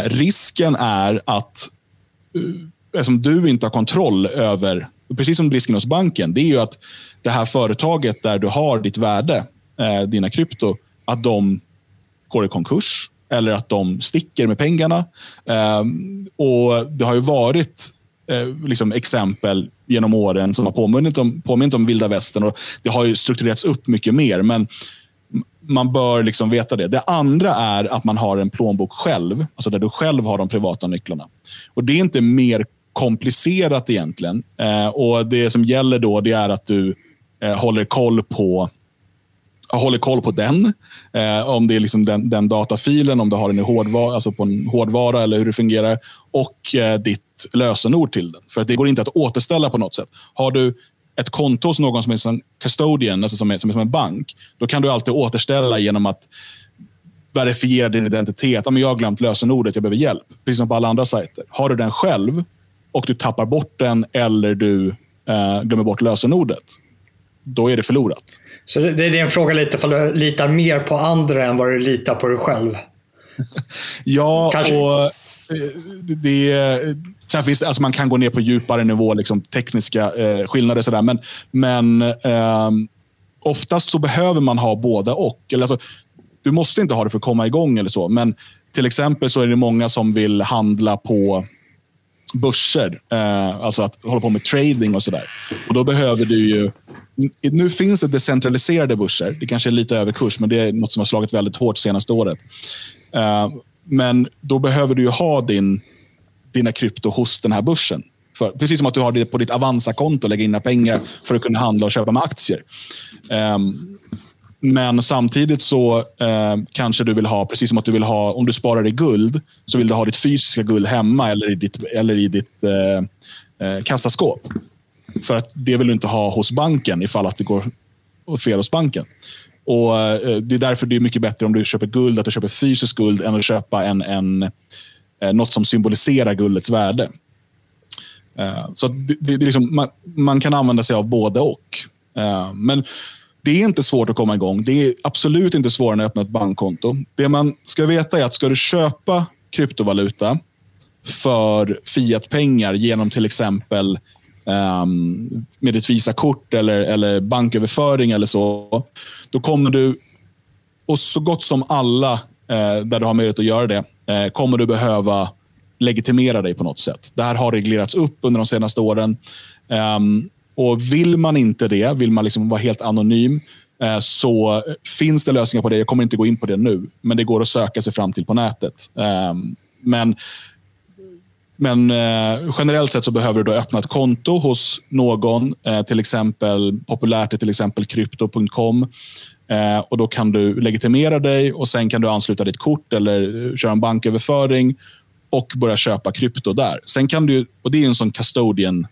risken är att som du inte har kontroll över, precis som risken hos banken, det är ju att det här företaget där du har ditt värde, eh, dina krypto, att de går i konkurs eller att de sticker med pengarna. Eh, och Det har ju varit eh, liksom exempel genom åren som har påmint om, påmint om vilda västern. Och det har ju strukturerats upp mycket mer. Men man bör liksom veta det. Det andra är att man har en plånbok själv, alltså där du själv har de privata nycklarna. Och Det är inte mer komplicerat egentligen. Eh, och Det som gäller då det är att du eh, håller koll på håller koll på den. Eh, om det är liksom den, den, datafilen, om du har den i hårdvara, alltså på en hårdvara eller hur det fungerar. Och eh, ditt lösenord till den. För att det går inte att återställa på något sätt. Har du ett konto hos någon som är en custodian, alltså som är, som är som en bank, då kan du alltid återställa genom att verifiera din identitet. jag har glömt lösenordet, jag behöver hjälp. Precis som på alla andra sajter. Har du den själv, och du tappar bort den eller du eh, glömmer bort lösenordet, då är det förlorat. Så det, det är en fråga lite om du litar mer på andra än vad du litar på dig själv? ja, Kanske. och eh, det, sen finns det, alltså man kan gå ner på djupare nivå, liksom tekniska eh, skillnader. Sådär, men men eh, oftast så behöver man ha båda och. Eller alltså, du måste inte ha det för att komma igång eller så. Men till exempel så är det många som vill handla på börser. Eh, alltså att hålla på med trading och sådär. Och då behöver du ju... Nu finns det decentraliserade börser. Det kanske är lite överkurs, men det är något som har slagit väldigt hårt senaste året. Eh, men då behöver du ju ha din, dina krypto hos den här börsen. För, precis som att du har det på ditt Avanza-konto och lägga in pengar för att kunna handla och köpa med aktier. Ehm, men samtidigt så eh, kanske du vill ha, precis som att du vill ha, om du sparar i guld, så vill du ha ditt fysiska guld hemma eller i ditt, eller i ditt eh, eh kassaskåp. För att det vill du inte ha hos banken ifall att det går fel hos banken. Och eh, Det är därför det är mycket bättre om du köper guld, att du köper fysiskt guld än att köpa en, en, eh, något som symboliserar guldets värde. Eh, så det, det, det liksom, man, man, kan använda sig av både och. men det är inte svårt att komma igång. Det är absolut inte svårare än att öppna ett bankkonto. Det man ska veta är att ska du köpa kryptovaluta för fiatpengar genom till exempel um, med ditt Visakort eller, eller banköverföring eller så, då kommer du, och så gott som alla eh, där du har möjlighet att göra det, eh, kommer du behöva legitimera dig på något sätt. Det här har reglerats upp under de senaste åren. Um, och Vill man inte det, vill man liksom vara helt anonym, eh, så finns det lösningar på det. Jag kommer inte gå in på det nu, men det går att söka sig fram till på nätet. Um, men men eh, generellt sett så behöver du då öppna ett konto hos någon, eh, till exempel populärt är till exempel krypto.com. Eh, och Då kan du legitimera dig och sen kan du ansluta ditt kort eller eh, köra en banköverföring och börja köpa krypto där. Sen kan du, och Det är en sån custodian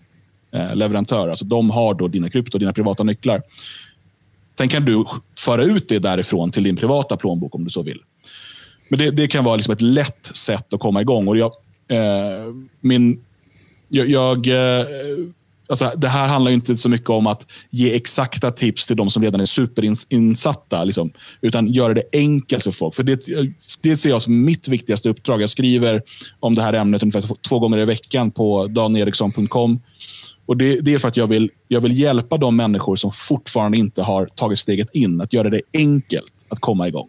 eh, leverantör. Alltså de har då dina krypto, dina privata nycklar. Sen kan du föra ut det därifrån till din privata plånbok om du så vill. Men det, det kan vara liksom ett lätt sätt att komma igång. Och jag, eh, min, jag, jag eh, alltså, det här handlar inte så mycket om att ge exakta tips till de som redan är superinsatta. Liksom, utan göra det enkelt för folk. För det, det ser jag som mitt viktigaste uppdrag. Jag skriver om det här ämnet ungefär två gånger i veckan på daneriksson.com. Och det, det, är för att jag vill, jag vill hjälpa de människor som fortfarande inte har tagit steget in. Att göra det enkelt att komma igång.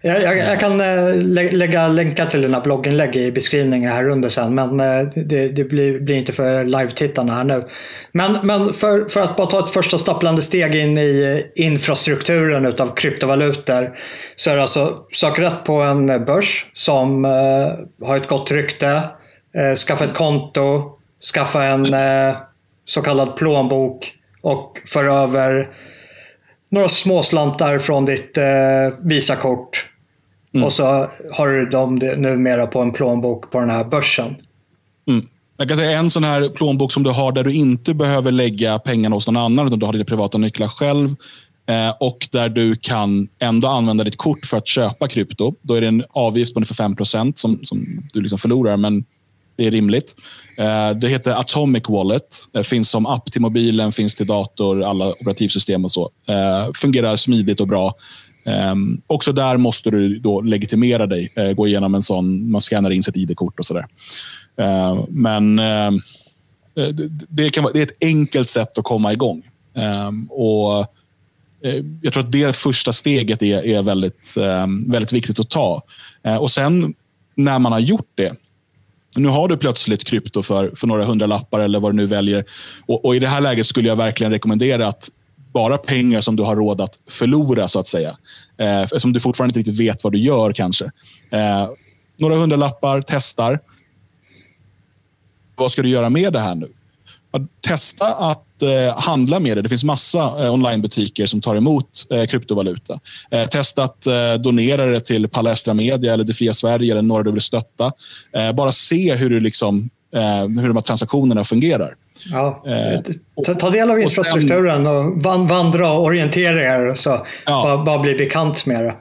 Jag, jag, jag, kan eh, lä lägga länkar till dina blogginlägg i beskrivningen här under sen. Men eh, det, det blir, blir, inte för live-tittarna här nu. Men, men för, för, att bara ta ett första stapplande steg in i eh, infrastrukturen av kryptovalutor. Så är det alltså sök rätt på en börs som eh, har ett gott rykte. skaffa ett konto. Skaffa en så kallad plånbok. Och för över några småslantar från ditt eh, Visakort. Mm. Och så har du dem numera på en plånbok på den här börsen. Mm. Jag kan säga en sån här plånbok som du har där du inte behöver lägga pengarna hos någon annan, utan du har dina privata nycklar själv. Eh, och där du kan ändå använda ditt kort för att köpa krypto. Då är det en avgift på ungefär 5 som, som du liksom förlorar. Men det är rimligt. Eh, det heter Atomic Wallet. Det finns som app till mobilen, finns till dator, alla operativsystem och så. Eh, fungerar smidigt och bra. Um, också där måste du då legitimera dig, uh, gå igenom en sån, man scannar in sitt ID-kort och sådär. Uh, men uh, det, det, kan vara, det är ett enkelt sätt att komma igång. Um, och Jag tror att det första steget är, är väldigt, ehm, väldigt viktigt att ta. och sen när man har gjort det, nu har du plötsligt krypto för, för några hundra lappar eller vad du nu väljer. Och, och, I det här läget skulle jag verkligen rekommendera att bara pengar som du har råd att förlora, så att säga. Eh, eftersom du fortfarande inte riktigt vet vad du gör kanske. Eh, några hundra lappar, testar. Vad ska du göra med det här nu? Testa att eh, handla med det. Det finns massa eh, onlinebutiker som tar emot eh, kryptovaluta. Eh, testa att eh, donera det till Palestra Media eller Det Fria Sverige eller några du vill stötta. Eh, bara se hur, du liksom, eh, hur de här transaktionerna fungerar. Ja, ta, ta del av infrastrukturen och vandra och orientera er. Så ja. bara, bara bli bekant med det.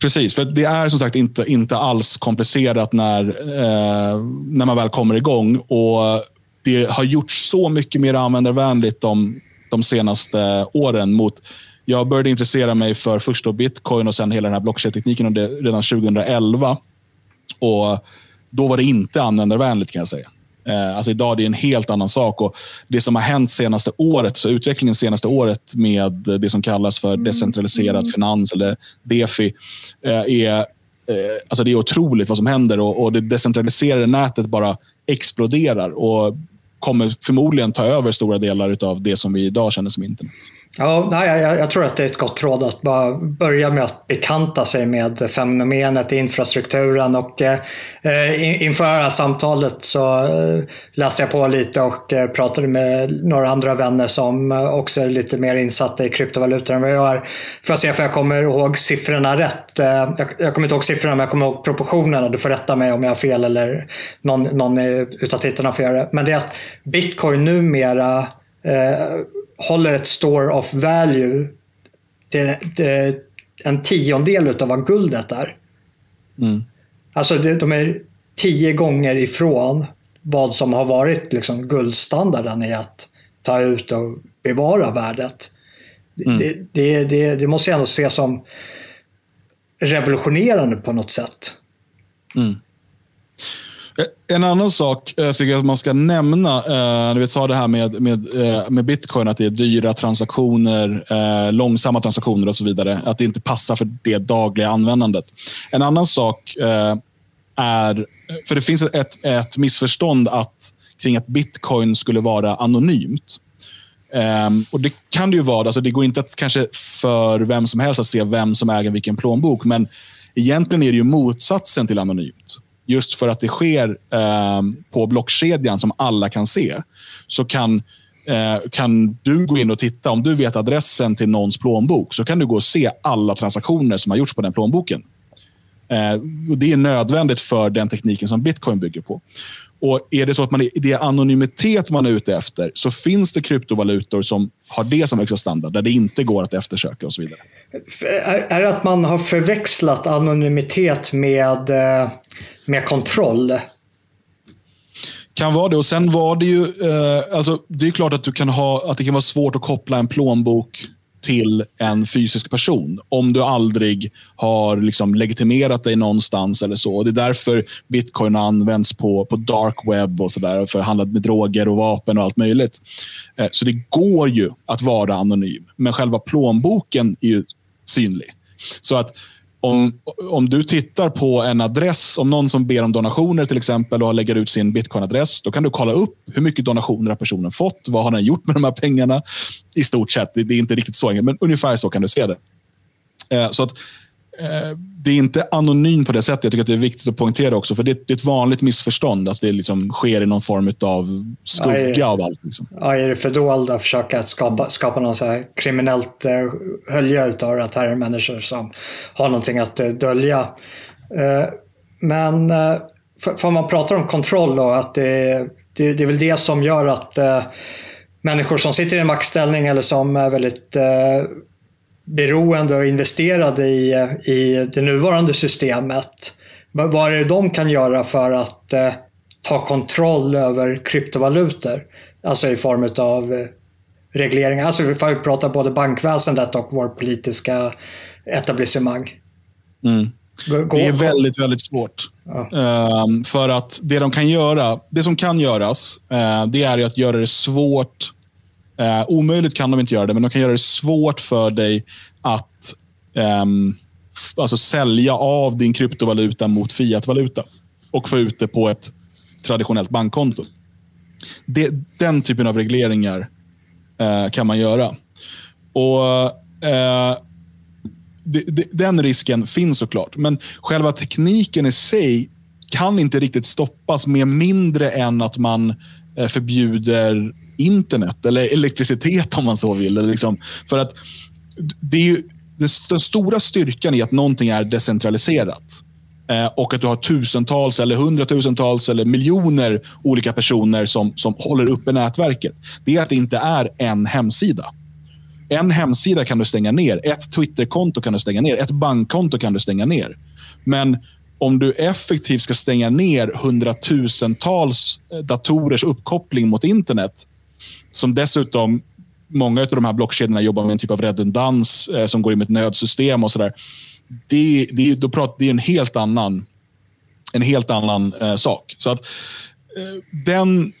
Precis, för det är som sagt inte, inte alls komplicerat när, eh, när man väl kommer igång. Och det har gjorts så mycket mer användarvänligt de, de senaste åren. mot jag började intressera mig för först då bitcoin och sen hela den här blockchain-tekniken redan 2011. Och Då var det inte användarvänligt kan jag säga. Eh, alltså idag är det en helt annan sak. och Det som har hänt senaste året, så utvecklingen senaste året med det som kallas för decentraliserad mm. finans eller DeFi eh, är eh, Alltså det är otroligt vad som händer och det decentraliserade nätet bara exploderar. Och kommer förmodligen ta över stora delar av det som vi idag känner som internet. Ja, nej, jag, jag, tror att det är ett gott råd att bara börja med att bekanta sig med fenomenet, infrastrukturen och eh, eh inför det här samtalet så eh, läste jag på lite och eh, pratade med några andra vänner som eh, också är lite mer insatta i kryptovalutor än vad jag är. För att se om jag kommer ihåg siffrorna rätt. Eh, jag, jag, kommer inte ihåg siffrorna men jag kommer ihåg proportionerna. Du får rätta mig om jag har fel eller någon, någon utav tittarna får göra det. Men det är att bitcoin numera eh, håller ett store of value till, till en tiondel av vad guldet är. Mm. Alltså det, de är tio gånger ifrån vad som har varit liksom guldstandarden i att ta ut och bevara värdet. Mm. Det, det, det, det, måste jag ändå se som revolutionerande på något sätt. Mm. Eh, en annan sak eh, jag tycker att man ska nämna, eh, Du vi sa det här med, med, med bitcoin, att det är dyra transaktioner, långsamma transaktioner och så vidare. Att det inte passar för det dagliga användandet. En annan sak är, för det finns ett, ett missförstånd att, kring att bitcoin skulle vara anonymt. Um, och Det kan det ju vara. Alltså det går inte att kanske för vem som helst att se vem som äger vilken plånbok. Men egentligen är det ju motsatsen till anonymt. Just för att det sker eh, på blockkedjan som alla kan se. Så kan, eh, kan du gå in och titta. Om du vet adressen till någons plånbok så kan du gå och se alla transaktioner som har gjorts på den plånboken. Eh, och det är nödvändigt för den tekniken som bitcoin bygger på. Och Är det så att man är, det är anonymitet man är ute efter så finns det kryptovalutor som har det som högsta standard, där det inte går att eftersöka och så vidare. Är, det att man har förväxlat anonymitet med, eh, med kontroll? Kan vara det. Och sen var det ju, eh, alltså, det är klart att, du kan ha, att det kan vara svårt att koppla en plånbok till en fysisk person om du aldrig har liksom legitimerat dig någonstans eller så. Det är därför bitcoin används på, på dark web och så där för handlat med droger och vapen och allt möjligt. Eh, så det går ju att vara anonym, men själva plånboken är ju synlig. Så att om, om du tittar på en adress, om någon som ber om donationer till exempel och lägger ut sin bitcoin-adress, då kan du kolla upp hur mycket donationer har personen fått, vad har den gjort med de här pengarna? I stort sett, det, det är inte riktigt så enkelt, men ungefär så kan du se det. Eh, så att det är inte anonymt på det sättet. Jag tycker att det är viktigt att poängtera också. För det, är ett vanligt missförstånd att det liksom sker i någon form av skugga ja, av allt. Liksom. Ja, i det fördolda försöka att skapa, skapa någon så här kriminellt eh, hölje utav att här är människor som har någonting att eh, dölja. Eh, men eh, för, för man pratar om kontroll och att det, det, det är väl det som gör att eh, människor som sitter i en maktställning eller som är väldigt eh, beroende och investerade i, i det nuvarande systemet. Vad är det de kan göra för att eh, ta kontroll över kryptovalutor? Alltså i form av eh, regleringar. Alltså vi får prata både bankväsendet och vårt politiska etablissemang. Mm. Det är väldigt, väldigt svårt. Ja. Um, för att det de kan göra, det som kan göras, uh, det är att göra det svårt Eh, omöjligt kan de inte göra det, men de kan göra det svårt för dig att um, alltså sälja av din kryptovaluta mot fiatvaluta och få ut det på ett traditionellt bankkonto. Det, den typen av regleringar eh, kan man göra. Och eh, det, det, Den risken finns såklart, men själva tekniken i sig kan inte riktigt stoppas med mindre än att man eh, förbjuder internet eller elektricitet om man så vill. Liksom. För att det är ju, den stora styrkan i att någonting är decentraliserat eh, och att du har tusentals, eller hundratusentals eller miljoner olika personer som, som håller uppe nätverket. Det är att det inte är en hemsida. En hemsida kan du stänga ner. Ett Twitterkonto kan du stänga ner. Ett bankkonto kan du stänga ner. Men om du effektivt ska stänga ner hundratusentals eh, datorers uppkoppling mot internet som dessutom, många av de här blockkedjorna jobbar med en typ av redundans eh, som går in med ett nödsystem och sådär. Det, det, då pratar, det är en helt annan, en helt annan eh, sak. Så att eh, den...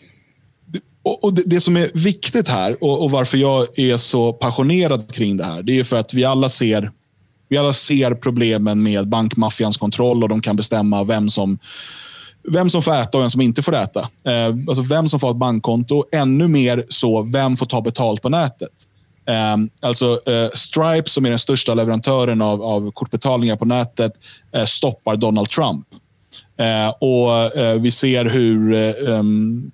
Och, och det, det, som är viktigt här och, och, varför jag är så passionerad kring det här, det är för att vi alla ser vi alla ser problemen med bankmaffians kontroll och de kan bestämma vem som vem som får äta och vem som inte får äta. Eh, alltså vem som får ett bankkonto. Ännu mer så, vem får ta betalt på nätet? Eh, alltså eh, Stripe, som är den största leverantören av, av kortbetalningar på nätet, eh, stoppar Donald Trump. Eh, och eh, Vi ser hur um,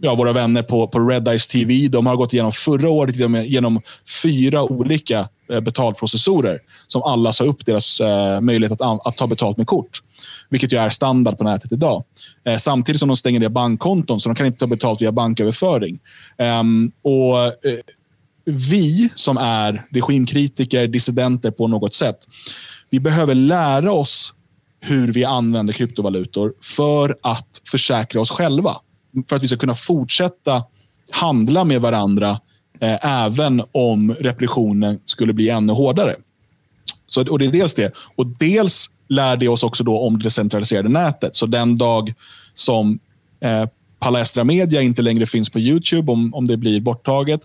ja, våra vänner på, på Red Eyes TV de har gått igenom förra året genom fyra olika Eh, betalprocessorer som alla sa upp deras eh, möjlighet att, att ta betalt med kort vilket ju är standard på nätet idag. Eh, samtidigt som de stänger ner bankkonton, så de kan inte ta betalt via banköverföring. Eh, och eh, Vi som är regimkritiker, dissidenter på något sätt, vi behöver lära oss hur vi använder kryptovalutor för att försäkra oss själva. För att vi ska kunna fortsätta handla med varandra Eh, även om repressionen skulle bli ännu hårdare. Så, och Det är dels det. Och dels lär det oss också då om det decentraliserade nätet. Så den dag som eh, Palestra Media inte längre finns på Youtube, om, om det blir borttaget,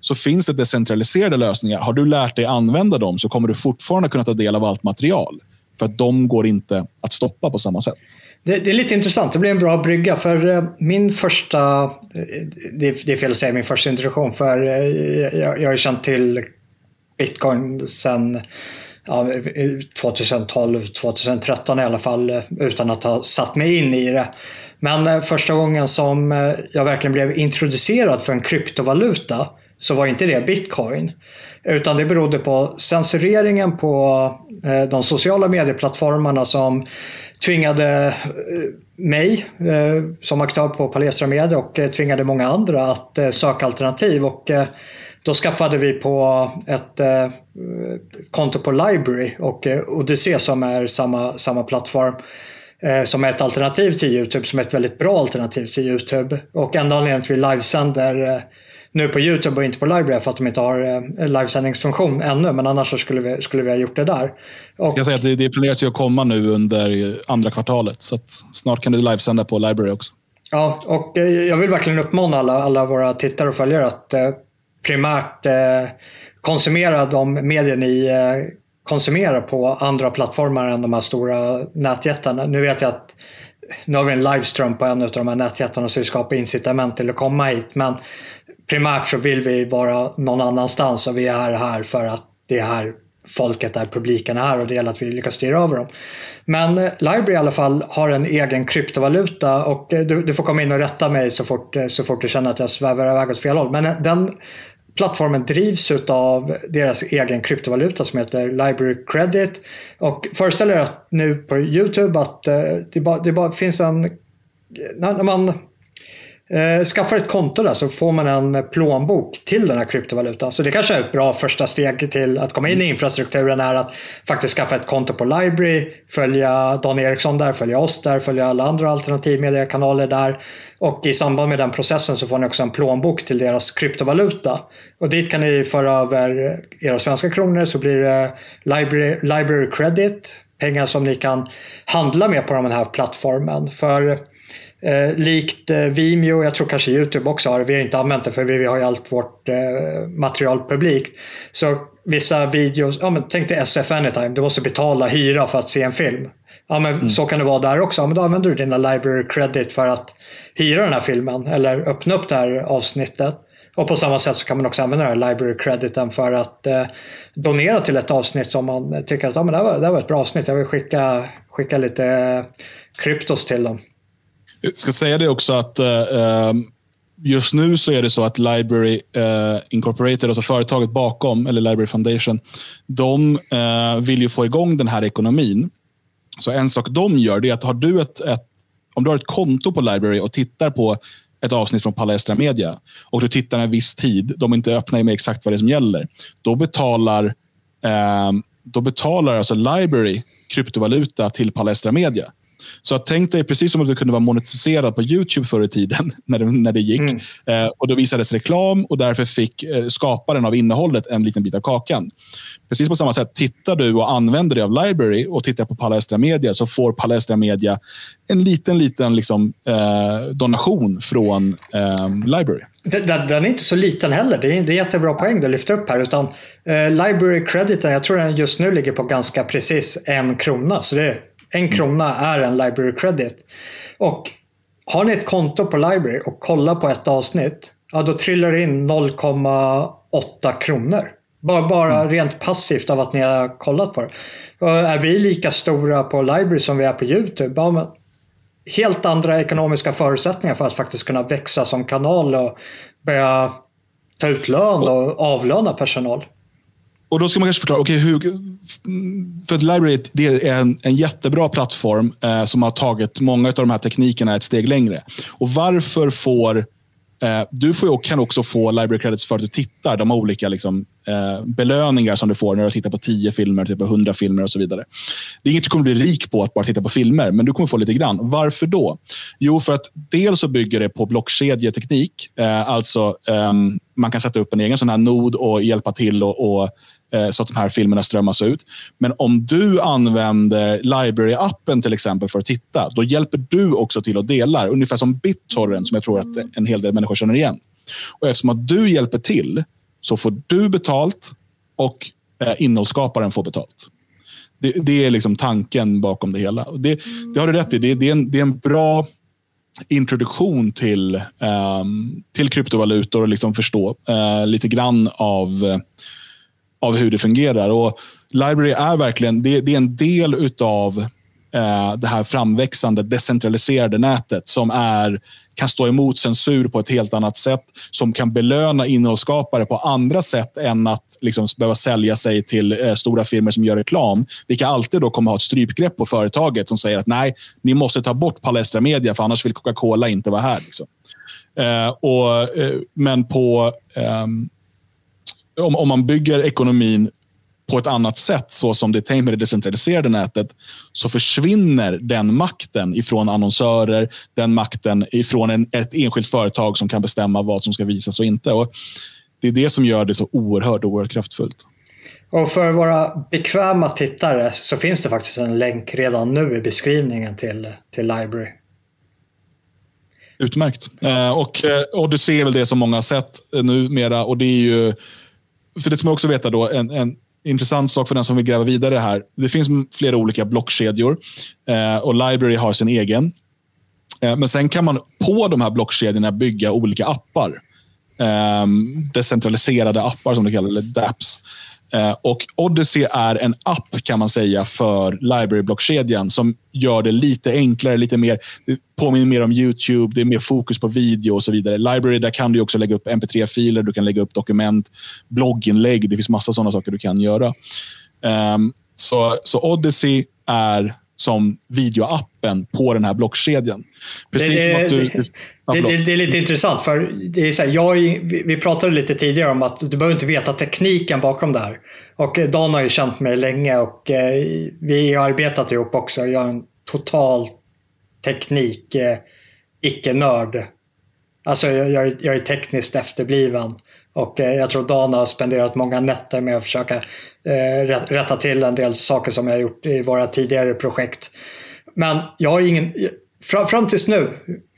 så finns det decentraliserade lösningar. Har du lärt dig använda dem så kommer du fortfarande kunna ta del av allt material. För att de går inte att stoppa på samma sätt. Det, det är lite intressant. Det blir en bra brygga. För eh, min första, eh, det, det är fel att säga min första introduktion, för eh, jag, jag har känt till bitcoin sedan ja, 2012, 2013 i alla fall, utan att ha satt mig in i det. Men första gången som jag verkligen blev introducerad för en kryptovaluta så var inte det bitcoin. Utan det berodde på censureringen på eh, de sociala medieplattformarna som tvingade eh, mig eh, som aktör på Palestra Media och tvingade många andra att söka alternativ. Och då skaffade vi på ett konto på Library och Odyssey som är samma, samma plattform som är ett alternativ till Youtube, som är ett väldigt bra alternativ till Youtube. Och enda anledningen till att vi livesänder nu på Youtube och inte på Library för att de inte har eh, livesändningsfunktion ännu. Men annars så skulle vi, skulle vi ha gjort det där. Och, Ska säga att det, det planeras ju att komma nu under andra kvartalet. Så snart kan du livesända på Library också. Ja, och eh, jag vill verkligen uppmana alla, alla våra tittare och följare att eh, primärt eh, konsumera de medier ni eh, konsumerar på andra plattformar än de här stora nätjättarna. Nu vet jag att nu har vi en livestream på en av de här nätjättarna så vi skapar incitament till att komma hit. Men primärt så vill vi vara någon annanstans och vi är här för att det är här folket är, publiken är här och det gäller att vi lyckas styra över dem. Men eh, Library i alla fall har en egen kryptovaluta och eh, du, du, får komma in och rätta mig så fort, eh, så fort du känner att jag svävar iväg åt fel håll. Men den plattformen drivs av deras egen kryptovaluta som heter Library Credit. Och föreställ er att nu på Youtube att det bara, det bara finns en... När man Eh, skaffar ett konto där så får man en plånbok till den här kryptovalutan. Så det kanske är ett bra första steg till att komma in i infrastrukturen är att faktiskt skaffa ett konto på Library, följa Dan Eriksson där, följa oss där, följa alla andra alternativmediekanaler där. Och i samband med den processen så får ni också en plånbok till deras kryptovaluta. Och dit kan ni föra över era svenska kronor så blir det Library, Library Credit, pengar som ni kan handla med på den här plattformen. För Eh, likt eh, Vimeo, jag tror kanske Youtube också har det. Vi har inte använt det för vi har ju allt vårt eh, material publikt. Så vissa videos, ja men tänk dig SF Anytime, du måste betala hyra för att se en film. Ja men mm. så kan det vara där också. Ja, men då använder du dina library credit för att hyra den här filmen eller öppna upp det här avsnittet. Och på samma sätt så kan man också använda den här library crediten för att eh, donera till ett avsnitt som man tycker att ja, men det, här var, det här var ett bra avsnitt. Jag vill skicka, skicka lite eh, kryptos till dem. Jag ska säga det också att uh, just nu så är det så att Library uh, Incorporated, alltså företaget bakom, eller Library Foundation, de uh, vill ju få igång den här ekonomin. Så en sak de gör är att har du ett, ett, om du har ett konto på Library och tittar på ett avsnitt från Palestra Media och du tittar en viss tid, de är inte öppna med exakt vad det är som gäller, då betalar, eh, då betalar alltså Library kryptovaluta till Palestra Media. Så tänk dig precis som att du kunde vara monetiserad på Youtube förr i tiden när det, när det gick. Mm. Eh, och Då visades reklam och därför fick eh, skaparen av innehållet en liten bit av kakan. Precis på samma sätt, tittar du och använder dig av Library och tittar på Palestra Media så får Palestra Media en liten, liten liksom, eh, donation från eh, Library. Den, den, är inte så liten heller. Det är, det är jättebra poäng du lyfter upp här. Utan, eh, library crediten, jag tror den just nu ligger på ganska precis en krona. Så det är en krona är en library credit. Och har ni ett konto på library och kollar på ett avsnitt, ja då trillar det in 0,8 kronor. Bara, bara mm. rent passivt av att ni har kollat på det. Och är vi lika stora på library som vi är på Youtube? Ja, men helt andra ekonomiska förutsättningar för att faktiskt kunna växa som kanal och börja ta ut lön och avlöna personal. Och då ska man kanske förklara, okay, hur, för att Library det är en, en jättebra plattform eh, som har tagit många av de här teknikerna ett steg längre. Och varför får eh, du får, kan också få library credits för att du tittar. De olika liksom, eh, belöningar som du får när du tittar på 10 filmer, typ 100 filmer och så vidare. Det är inget du kommer bli rik på att bara titta på filmer, men du kommer få lite grann. Varför då? Jo, för att dels så bygger det på blockkedjeteknik. Eh, alltså, ehm, man kan sätta upp en egen sån här nod och hjälpa till och, och Eh, så att de här filmerna strömmas ut. Men om du använder Library-appen till exempel för att titta, då hjälper du också till att dela. Ungefär som BitTorrent som jag tror att en hel del människor känner igen. Och eftersom att du hjälper till så får du betalt och eh, innehållsskaparen får betalt. Det, det, är liksom tanken bakom det hela. Det, det har du rätt i. Det, det, är, en, det är en bra introduktion till, um, till kryptovalutor och liksom förstå uh, lite grann av, uh, av hur det fungerar. Och Library är verkligen det, det är en del utav eh, det här framväxande decentraliserade nätet som är, kan stå emot censur på ett helt annat sätt. Som kan belöna innehållsskapare på andra sätt än att liksom, behöva sälja sig till eh, stora firmor som gör reklam. Vilka alltid då kommer ha ett strypgrepp på företaget som säger att nej, ni måste ta bort Palestra Media för annars vill Coca-Cola inte vara här. Liksom. Eh, och, eh, men på ehm, om, om man bygger ekonomin på ett annat sätt, så som det är tänkt med det decentraliserade nätet, så försvinner den makten ifrån annonsörer, den makten ifrån en, ett enskilt företag som kan bestämma vad som ska visas och inte. Och det är det som gör det så oerhört, oerhört kraftfullt. Och för våra bekväma tittare så finns det faktiskt en länk redan nu i beskrivningen till, till Library. Utmärkt. Eh, och eh, Odyssey är väl det som många har sett eh, numera. Och det är ju, för det ska man också veta då, en, en intressant sak för den som vill gräva vidare här. Det finns flera olika blockkedjor eh, och Library har sin egen. Eh, men sen kan man på de här blockkedjorna bygga olika appar. Eh, decentraliserade appar som det kallas, eller DApps. Eh, och Odyssey är en app kan man säga för library-blockkedjan som gör det lite enklare, lite mer, det påminner mer om Youtube, det är mer fokus på video och så vidare. Library, där kan du också lägga upp mp3-filer, du kan lägga upp dokument, blogginlägg, det finns massa sådana saker du kan göra. Um, så, så Odyssey är som videoappen på den här blockkedjan. Precis det, som att du... Det, ja, det, det, är lite intressant, för det är så här, jag, vi pratade lite tidigare om att du behöver inte veta tekniken bakom det här. Och Dan har ju känt mig länge och eh, vi har arbetat ihop också. Jag är en total teknik, eh, icke-nörd. Alltså jag, jag, jag är tekniskt efterbliven. Och eh, jag tror Dan har spenderat många nätter med att försöka eh, rätta till en del saker som jag har gjort i våra tidigare projekt. Men jag har ingen, fram, fram tills nu,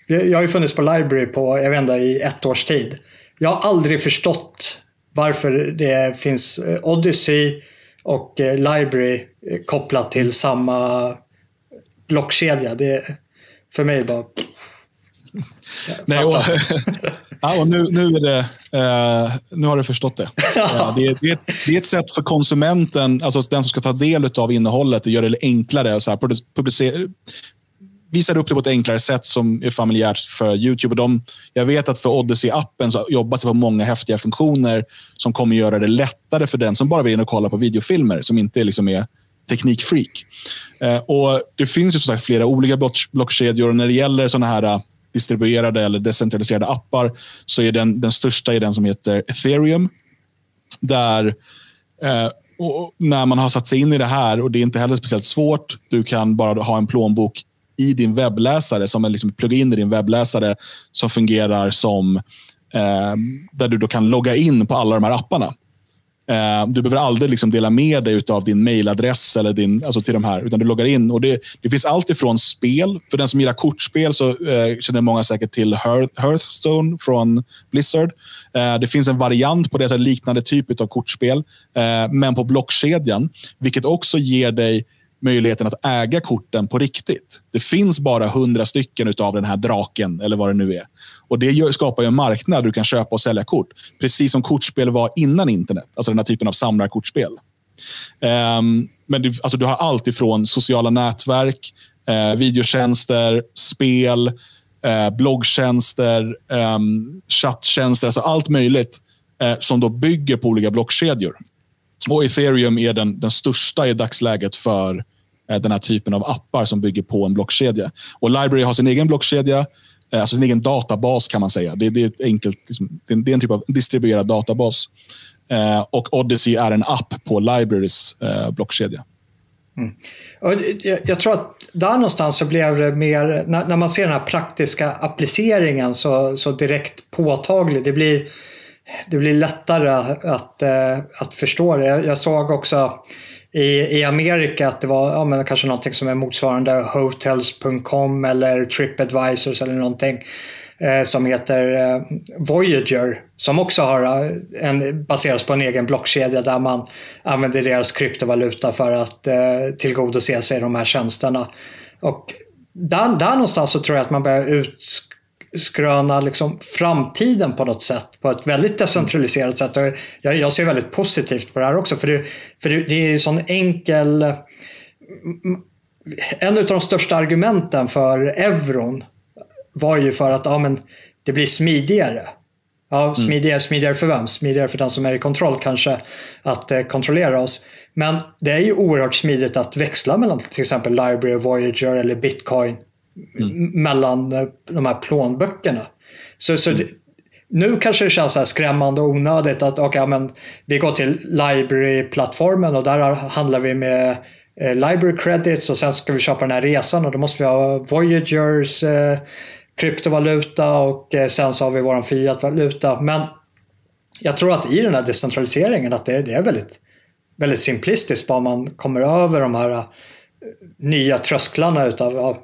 jag har ju funnits på Library på, jag vet inte, i ett års tid. Jag har aldrig förstått varför det finns eh, Odyssey och Library kopplat till samma blockkedja. Det för mig bara Nej, och, ja, och nu, nu, är det, eh, nu har du förstått det. Eh, det, är, det, är ett, det, är, ett, sätt för konsumenten, alltså den som ska ta del av innehållet, att göra det enklare. Och så här, publicera, visar upp det på ett enklare sätt som är familjärt för Youtube. Och de, jag vet att för Odyssey-appen så jobbas det på många häftiga funktioner som kommer göra det lättare för den som bara vill in och kolla på videofilmer, som inte liksom är teknikfreak. Eh, och Det finns ju som sagt flera olika blockkedjor och när det gäller såna här distribuerade eller decentraliserade appar så är den, den största är den som heter ethereum. Där eh, när man har satt sig in i det här och det är inte heller speciellt svårt. Du kan bara ha en plånbok i din webbläsare som en liksom plugga-in i din webbläsare som fungerar som eh, där du då kan logga in på alla de här apparna. Eh, du behöver aldrig liksom dela med dig av din mailadress eller din, alltså till de här, utan du loggar in. Och det, det finns allt ifrån spel. För den som gillar kortspel så eh, känner många säkert till Hearthstone från Blizzard. Eh, det finns en variant på det, så liknande typ av kortspel, eh, men på blockkedjan. Vilket också ger dig möjligheten att äga korten på riktigt. Det finns bara hundra stycken av den här draken eller vad det nu är. Och Det skapar en marknad där du kan köpa och sälja kort. Precis som kortspel var innan internet. Alltså den här typen av samlarkortspel. Um, men du, alltså du har allt ifrån sociala nätverk, eh, videotjänster, spel, eh, bloggtjänster, eh, chatttjänster. Alltså allt möjligt eh, som då bygger på olika blockkedjor. Och ethereum är den, den största i dagsläget för Eh, den här typen av appar som bygger på en blockkedja. Och Library har sin egen blockkedja, eh, alltså sin egen databas kan man säga. Det, det är, ett enkelt, liksom, det är en typ av distribuerad databas. Eh, och Odyssey är en app på Libraries eh, blockkedja. Mm. Jag, jag, tror att där någonstans så blev det mer, när, när man ser den här praktiska appliceringen så, så direkt påtaglig. Det blir det blir lättare att, att förstå det. Jag, jag såg också i, i Amerika att det var ja, men kanske någonting som är motsvarande hotels.com eller Tripadvisors eller någonting eh, som heter eh, Voyager som också har eh, en, baseras på en egen blockkedja där man använder deras kryptovaluta för att eh, tillgodose sig de här tjänsterna. Och där, där någonstans så tror jag att man börjar utskröna liksom framtiden på något sätt. På ett väldigt decentraliserat sätt. Och jag, jag ser väldigt positivt på det här också. För det, för det, det är en sån enkel... En av de största argumenten för euron var ju för att ja, men det blir smidigare. Ja, mm. smidigare, smidigare för vem? Smidigare för den som är i kontroll kanske att eh, kontrollera oss. Men det är ju oerhört smidigt att växla mellan till exempel Library, Voyager eller Bitcoin. Mm. Mellan eh, de här plånböckerna. Så, så mm. nu kanske det känns så skrämmande och onödigt att okay, men vi går till Library-plattformen och där handlar vi med eh, Library Credits och sen ska vi köpa den här resan och då måste vi ha Voyagers eh, kryptovaluta och eh, sen så har vi vår fiatvaluta. Men jag tror att i den här decentraliseringen att det, det är väldigt, väldigt simplistiskt bara man kommer över de här nya trösklarna utav ja,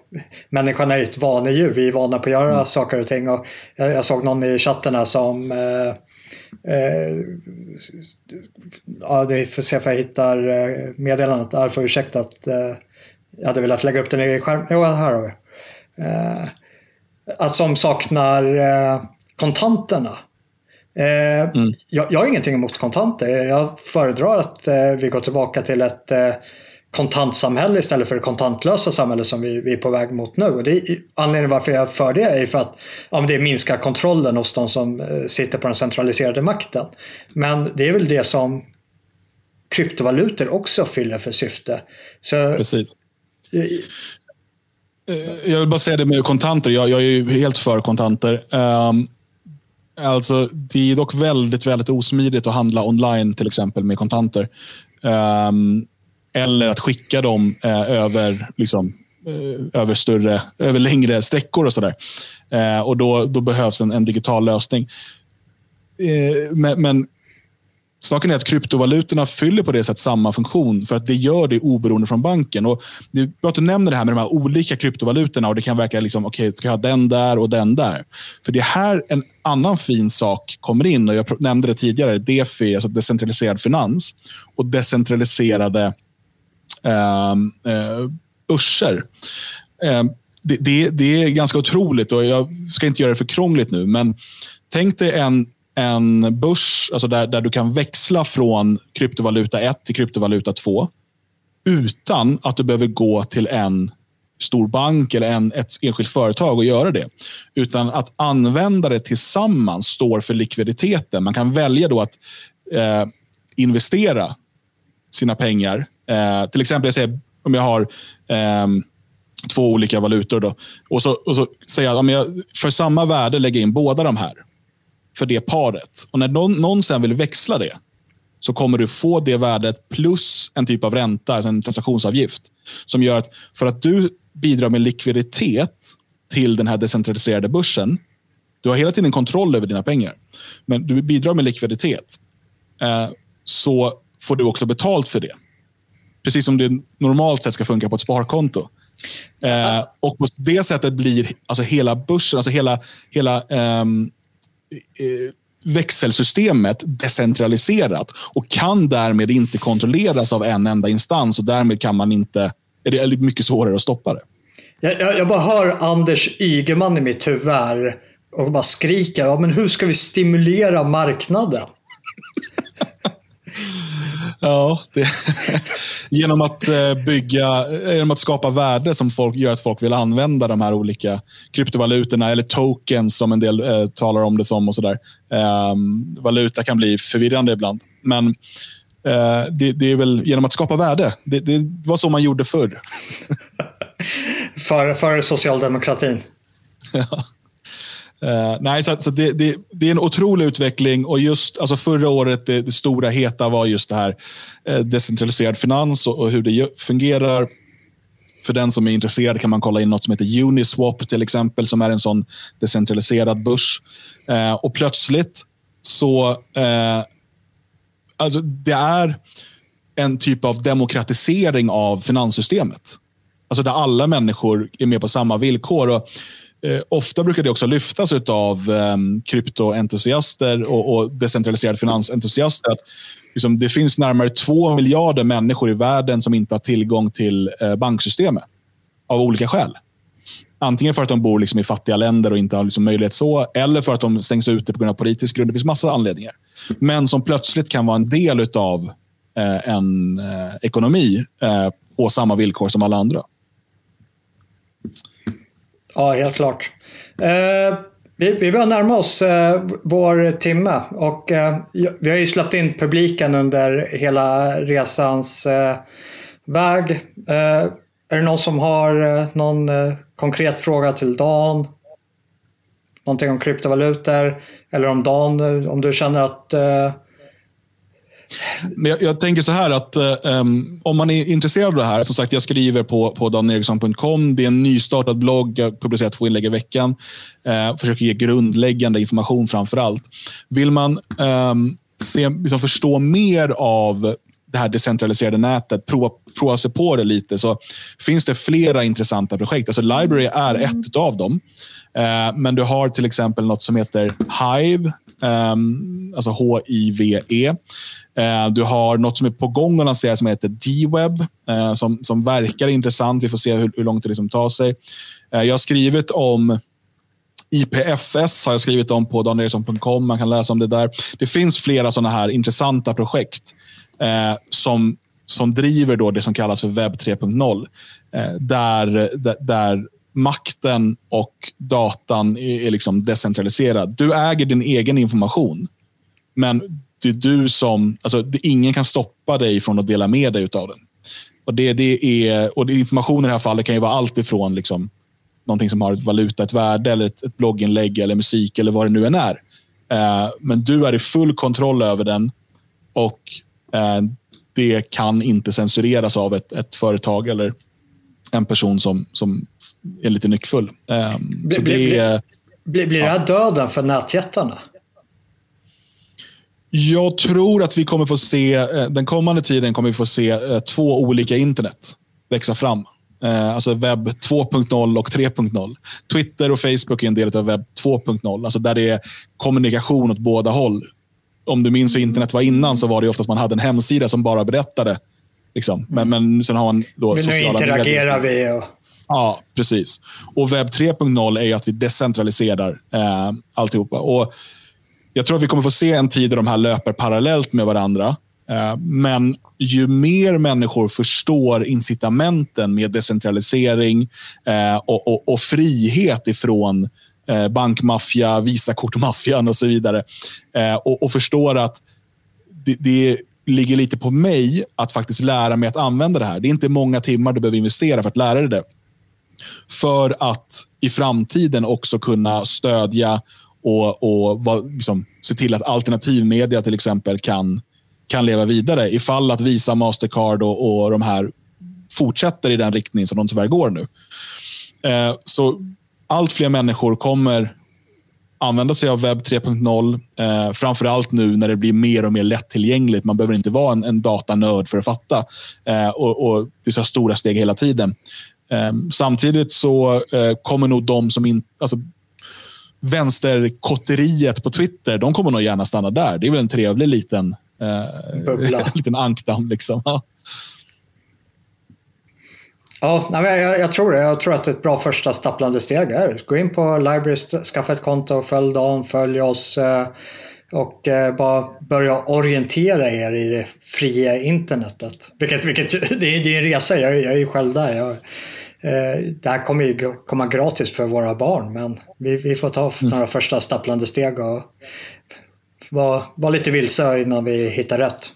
människan är ju ett vanedjur. Vi är vana på att göra mm. saker och ting. Och jag, jag såg någon i chatten här som eh, eh, ja, det får se om jag hittar eh, meddelandet. Jag får ursäkta att eh, jag hade velat lägga upp den i skärmen. Jo, här har vi. Eh, att som saknar eh, kontanterna. Eh, mm. jag, jag har ingenting emot kontanter. Jag föredrar att vi går tillbaka till ett kontantsamhälle istället för det kontantlösa samhälle som vi, vi är på väg mot nu. Och det är, anledningen varför jag för det är för att ja, det minskar kontrollen hos de som eh, sitter på den centraliserade makten. Men det är väl det som kryptovalutor också fyller för syfte. Så, Precis. Eh, jag vill bara säga det med kontanter. Jag, jag är ju helt för kontanter. Um, alltså, det är dock väldigt, väldigt osmidigt att handla online till exempel med kontanter. Um, eller att skicka dem eh, över, liksom, eh, över, större, över längre sträckor och sådär. eh, och då, då behövs en, en digital lösning. Eh, men, men Saken är att kryptovalutorna fyller på det sättet samma funktion för att det gör det oberoende från banken. Och det är bra att du nämner det här med de här olika kryptovalutorna och det kan verka liksom, okej, okay, ska jag ha den där och den där? För det är här en annan fin sak kommer in och jag nämnde det tidigare, DeFi, alltså decentraliserad finans och decentraliserade börser. Eh, ehm, det, det, det är ganska otroligt och jag ska inte göra det för krångligt nu, men tänk dig en en börs alltså där, där du kan växla från kryptovaluta 1 till kryptovaluta 2 utan att du behöver gå till en stor bank eller en, ett enskilt företag och göra det. Utan att användare tillsammans står för likviditeten. Man kan välja då att eh, investera sina pengar. Eh, till exempel, jag säger, om jag har eh, två olika valutor då, och så, och så säger jag, jag för samma värde lägger in båda de här för det paret. Och när någon, någon sen vill växla det så kommer du få det värdet plus en typ av ränta, alltså en transaktionsavgift. Som gör att för att du bidrar med likviditet till den här decentraliserade börsen. Du har hela tiden kontroll över dina pengar. Men du bidrar med likviditet. Eh, så får du också betalt för det. Precis som det normalt sett ska funka på ett sparkonto. Eh, och på det sättet blir alltså hela börsen, alltså hela, hela ehm, Eh, växelsystemet decentraliserat och kan därmed inte kontrolleras av en enda instans och därmed kan man inte, är det mycket svårare att stoppa det. Jag, jag, jag bara hör Anders Ygeman i mitt huvud och bara skriker, ja, men hur ska vi stimulera marknaden? Ja, det, genom att eh, bygga, genom att skapa värde som folk, gör att folk vill använda de här olika kryptovalutorna eller tokens som en del eh, talar om det som. och så där. Eh, valuta kan bli förvirrande ibland. Men eh, det, det, är väl genom att skapa värde. Det, det var så man gjorde förr. för, för socialdemokratin. ja. Uh, nej, så, så det, det, det, är en otrolig utveckling och just alltså förra året, det, det stora heta var just det här uh, decentraliserad finans och, och, hur det fungerar. För den som är intresserad kan man kolla in något som heter Uniswap till exempel, som är en sån decentraliserad börs. Uh, och plötsligt så eh, alltså det är en typ av demokratisering av finanssystemet. Alltså där alla människor är med på samma villkor. Och, eh, ofta brukar det också lyftas av eh, kryptoentusiaster och, och decentraliserade finansentusiaster att liksom, det finns närmare två miljarder människor i världen som inte har tillgång till eh, banksystemet av olika skäl. Antingen för att de bor liksom i fattiga länder och inte har liksom möjlighet så, eller för att de stängs ute på grund av politisk grund. Det finns massa anledningar. Men som plötsligt kan vara en del av eh, en eh, ekonomi eh, på samma villkor som alla andra. Ja, helt klart. Eh, vi, vi börjar närma oss eh, vår timme och eh, vi har ju släppt in publiken under hela resans eh, väg. Eh, är det någon som har eh, någon eh, konkret fråga till Dan? Någonting om kryptovalutor? Eller om Dan, eh, om du känner att eh, men jag, jag, tänker så här att um, om man är intresserad av det här, som sagt, jag skriver på, på daneriksson.com. Det är en nystartad blogg. Jag publicerar två inlägg i veckan. Uh, försöker ge grundläggande information framför allt. Vill man um, se, liksom förstå mer av det här decentraliserade nätet, prova, prova sig på det lite, så finns det flera intressanta projekt. Alltså Library är ett av dem. Uh, men du har till exempel något som heter Hive, Ehm, alltså H-I-V-E. Ehm, du har något som är på gång att lansera som heter D-web, eh, som, som verkar intressant. Vi får se hur, hur långt det liksom tar sig. Eh, jag har skrivit om IPFS har jag skrivit om på daneriksson.com. Man kan läsa om det där. Det finns flera sådana här intressanta projekt eh, som, som driver då det som kallas för webb 3.0. Eh, där, där, där, makten och datan är, är liksom decentraliserad. Du äger din egen information. Men det är du som, alltså, ingen kan stoppa dig från att dela med dig av den. Och det, det är, och information i det här fallet kan ju vara allt ifrån liksom, någonting som har ett valuta, ett värde, eller ett, ett blogginlägg, eller musik eller vad det nu än är. Eh, men du är i full kontroll över den och eh, det kan inte censureras av ett, ett företag eller en person som, som är lite nyckfull. Eh, blir, blir, blir, blir det här döden för nätjättarna? Jag tror att vi kommer få se, eh, den kommande tiden kommer vi få se eh, två olika internet växa fram. Eh, alltså webb 2.0 och 3.0. Twitter och Facebook är en del av webb 2.0. Alltså där det är kommunikation åt båda håll. Om du minns hur internet var innan så var det oftast man hade en hemsida som bara berättade. Liksom. Men, men sen har man då men sociala nu interagerar medier. vi. Och... Ja, precis. Och webb 3.0 är att vi decentraliserar eh, alltihopa. Och jag tror att vi kommer få se en tid där de här löper parallellt med varandra. Eh, men ju mer människor förstår incitamenten med decentralisering eh, och, och, och frihet ifrån eh, bankmaffia, Visakortmaffian och så vidare eh, och, och förstår att det, det ligger lite på mig att faktiskt lära mig att använda det här. Det är inte många timmar du behöver investera för att lära dig det. För att i framtiden också kunna stödja och, och vad, liksom, se till att alternativmedia till exempel kan, kan leva vidare ifall att Visa, Mastercard och, och de här fortsätter i den riktning som de tyvärr går nu. Eh, så allt fler människor kommer använda sig av webb 3.0. Eh, framför allt nu när det blir mer och mer lättillgängligt. Man behöver inte vara en, en datanörd för att fatta. Eh, och, och, Det är så stora steg hela tiden. Eh, samtidigt så eh, kommer nog de som inte... Alltså, vänsterkotteriet på Twitter, de kommer nog gärna stanna där. Det är väl en trevlig liten, eh, liten ankdamm. Liksom. Ja. Ja, jag, jag, tror det. Jag tror att ett bra första stapplande steg är gå in på Library, skaffa ett konto, följ Dan, följ oss eh, och eh, bara börja orientera er i det fria internetet. Vilket, vilket det, är, det är en resa, jag, jag är ju själv där. Jag, Eh, det här kommer ju komma gratis för våra barn men vi, vi får ta mm. några första stapplande steg och vara var lite vilse innan vi hittar rätt.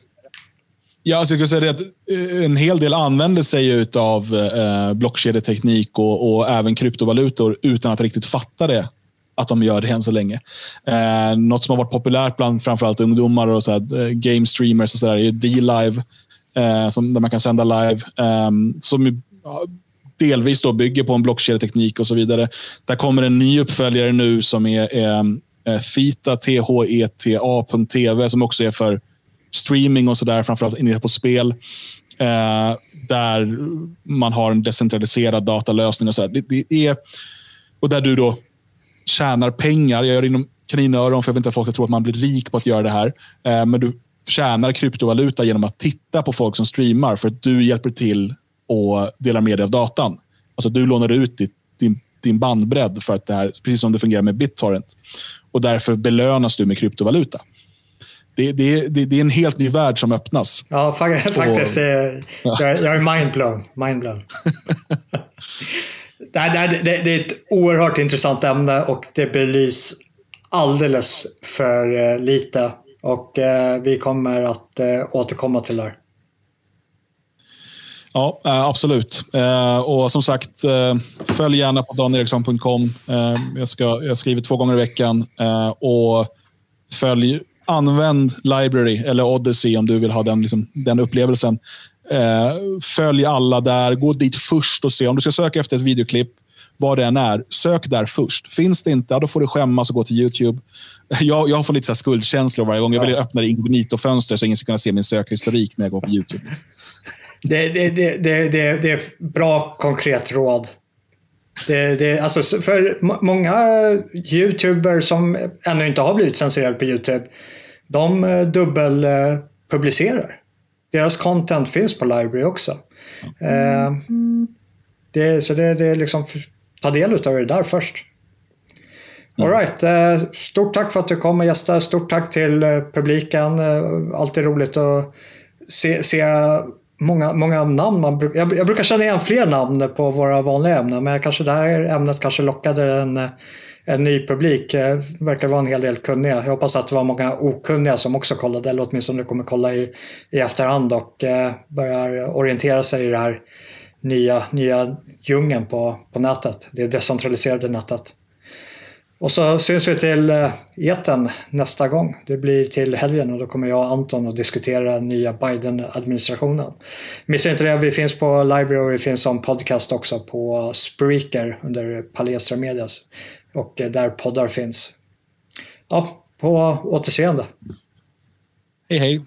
Ja, alltså jag skulle säga att eh, en hel del använder sig av eh, blockkedjeteknik och, och, även kryptovalutor utan att riktigt fatta det att de gör det än så länge. Eh, något som har varit populärt bland framförallt ungdomar och så här, eh, game streamers och så där, är D-Live, eh, som, där man kan sända live. Eh, som delvis då bygger på en blockkedjeteknik och så vidare. Där kommer en ny uppföljare nu som är, är eh, Theta, T-H-E-T-A.tv som också är för streaming och sådär, framförallt inne på spel. Eh, där man har en decentraliserad datalösning och så. Det, det, är, och där du då tjänar pengar. Jag gör det inom kaninöron för jag vill inte att folk ska tro att man blir rik på att göra det här. Eh, men du tjänar kryptovaluta genom att titta på folk som streamar för att du hjälper till och delar med dig av datan. Alltså du lånar ut ditt, din, din bandbredd för att det här, precis som det fungerar med BitTorrent. Och därför belönas du med kryptovaluta. Det, det, det, det är en helt ny värld som öppnas. Ja, faktiskt. Och, jag, jag är mindblown. mindblown. det, det, det, är ett oerhört intressant ämne och det belys alldeles för eh, lite. Och eh, vi kommer att eh, återkomma till det här. Ja, eh, absolut. Eh, och som sagt, följ gärna på daneriksson.com. Jag, ska, jag skriver två gånger i veckan. Och följ, använd Library eller Odyssey om du vill ha den, liksom, den upplevelsen. Eh, följ alla där. Gå dit först och se. Om du ska söka efter ett videoklipp, vad det än är, sök där först. Finns det inte, då får du skämmas och gå till YouTube. Jag, jag får lite så skuldkänslor varje gång. Jag vill öppna det inkognito-fönster så ingen ska kunna se min sökhistorik när jag går på YouTube. Det, det, det, det, det, det är bra konkret råd. Det, det, alltså för många YouTubers som ännu inte har blivit censurerade på YouTube, de eh, dubbelpublicerar. Deras content finns på Library också. Eh, det, så det, det är liksom ta del av det där först. All right. Eh, stort tack för att du kom och gästade. Stort tack till eh, publiken. Eh, alltid roligt att se, se många, många namn. Man, jag, jag brukar känna igen fler namn på våra vanliga ämnen men kanske det här ämnet kanske lockade en, en ny publik. Det verkar vara en hel del kunniga. Jag hoppas att det var många okunniga som också kollade eller åtminstone kommer kolla i, i efterhand och eh, börjar orientera sig i det här nya, nya djungeln på, på nätet. Det decentraliserade nätet. Och så syns vi till eh, eten nästa gång. Det blir till helgen och då kommer jag och Anton att diskutera nya Biden-administrationen. Missa inte det, vi finns på Library och vi finns som podcast också på Spreaker under Palestra Medias. Och eh, där poddar finns. Ja, på återseende. Hej hej.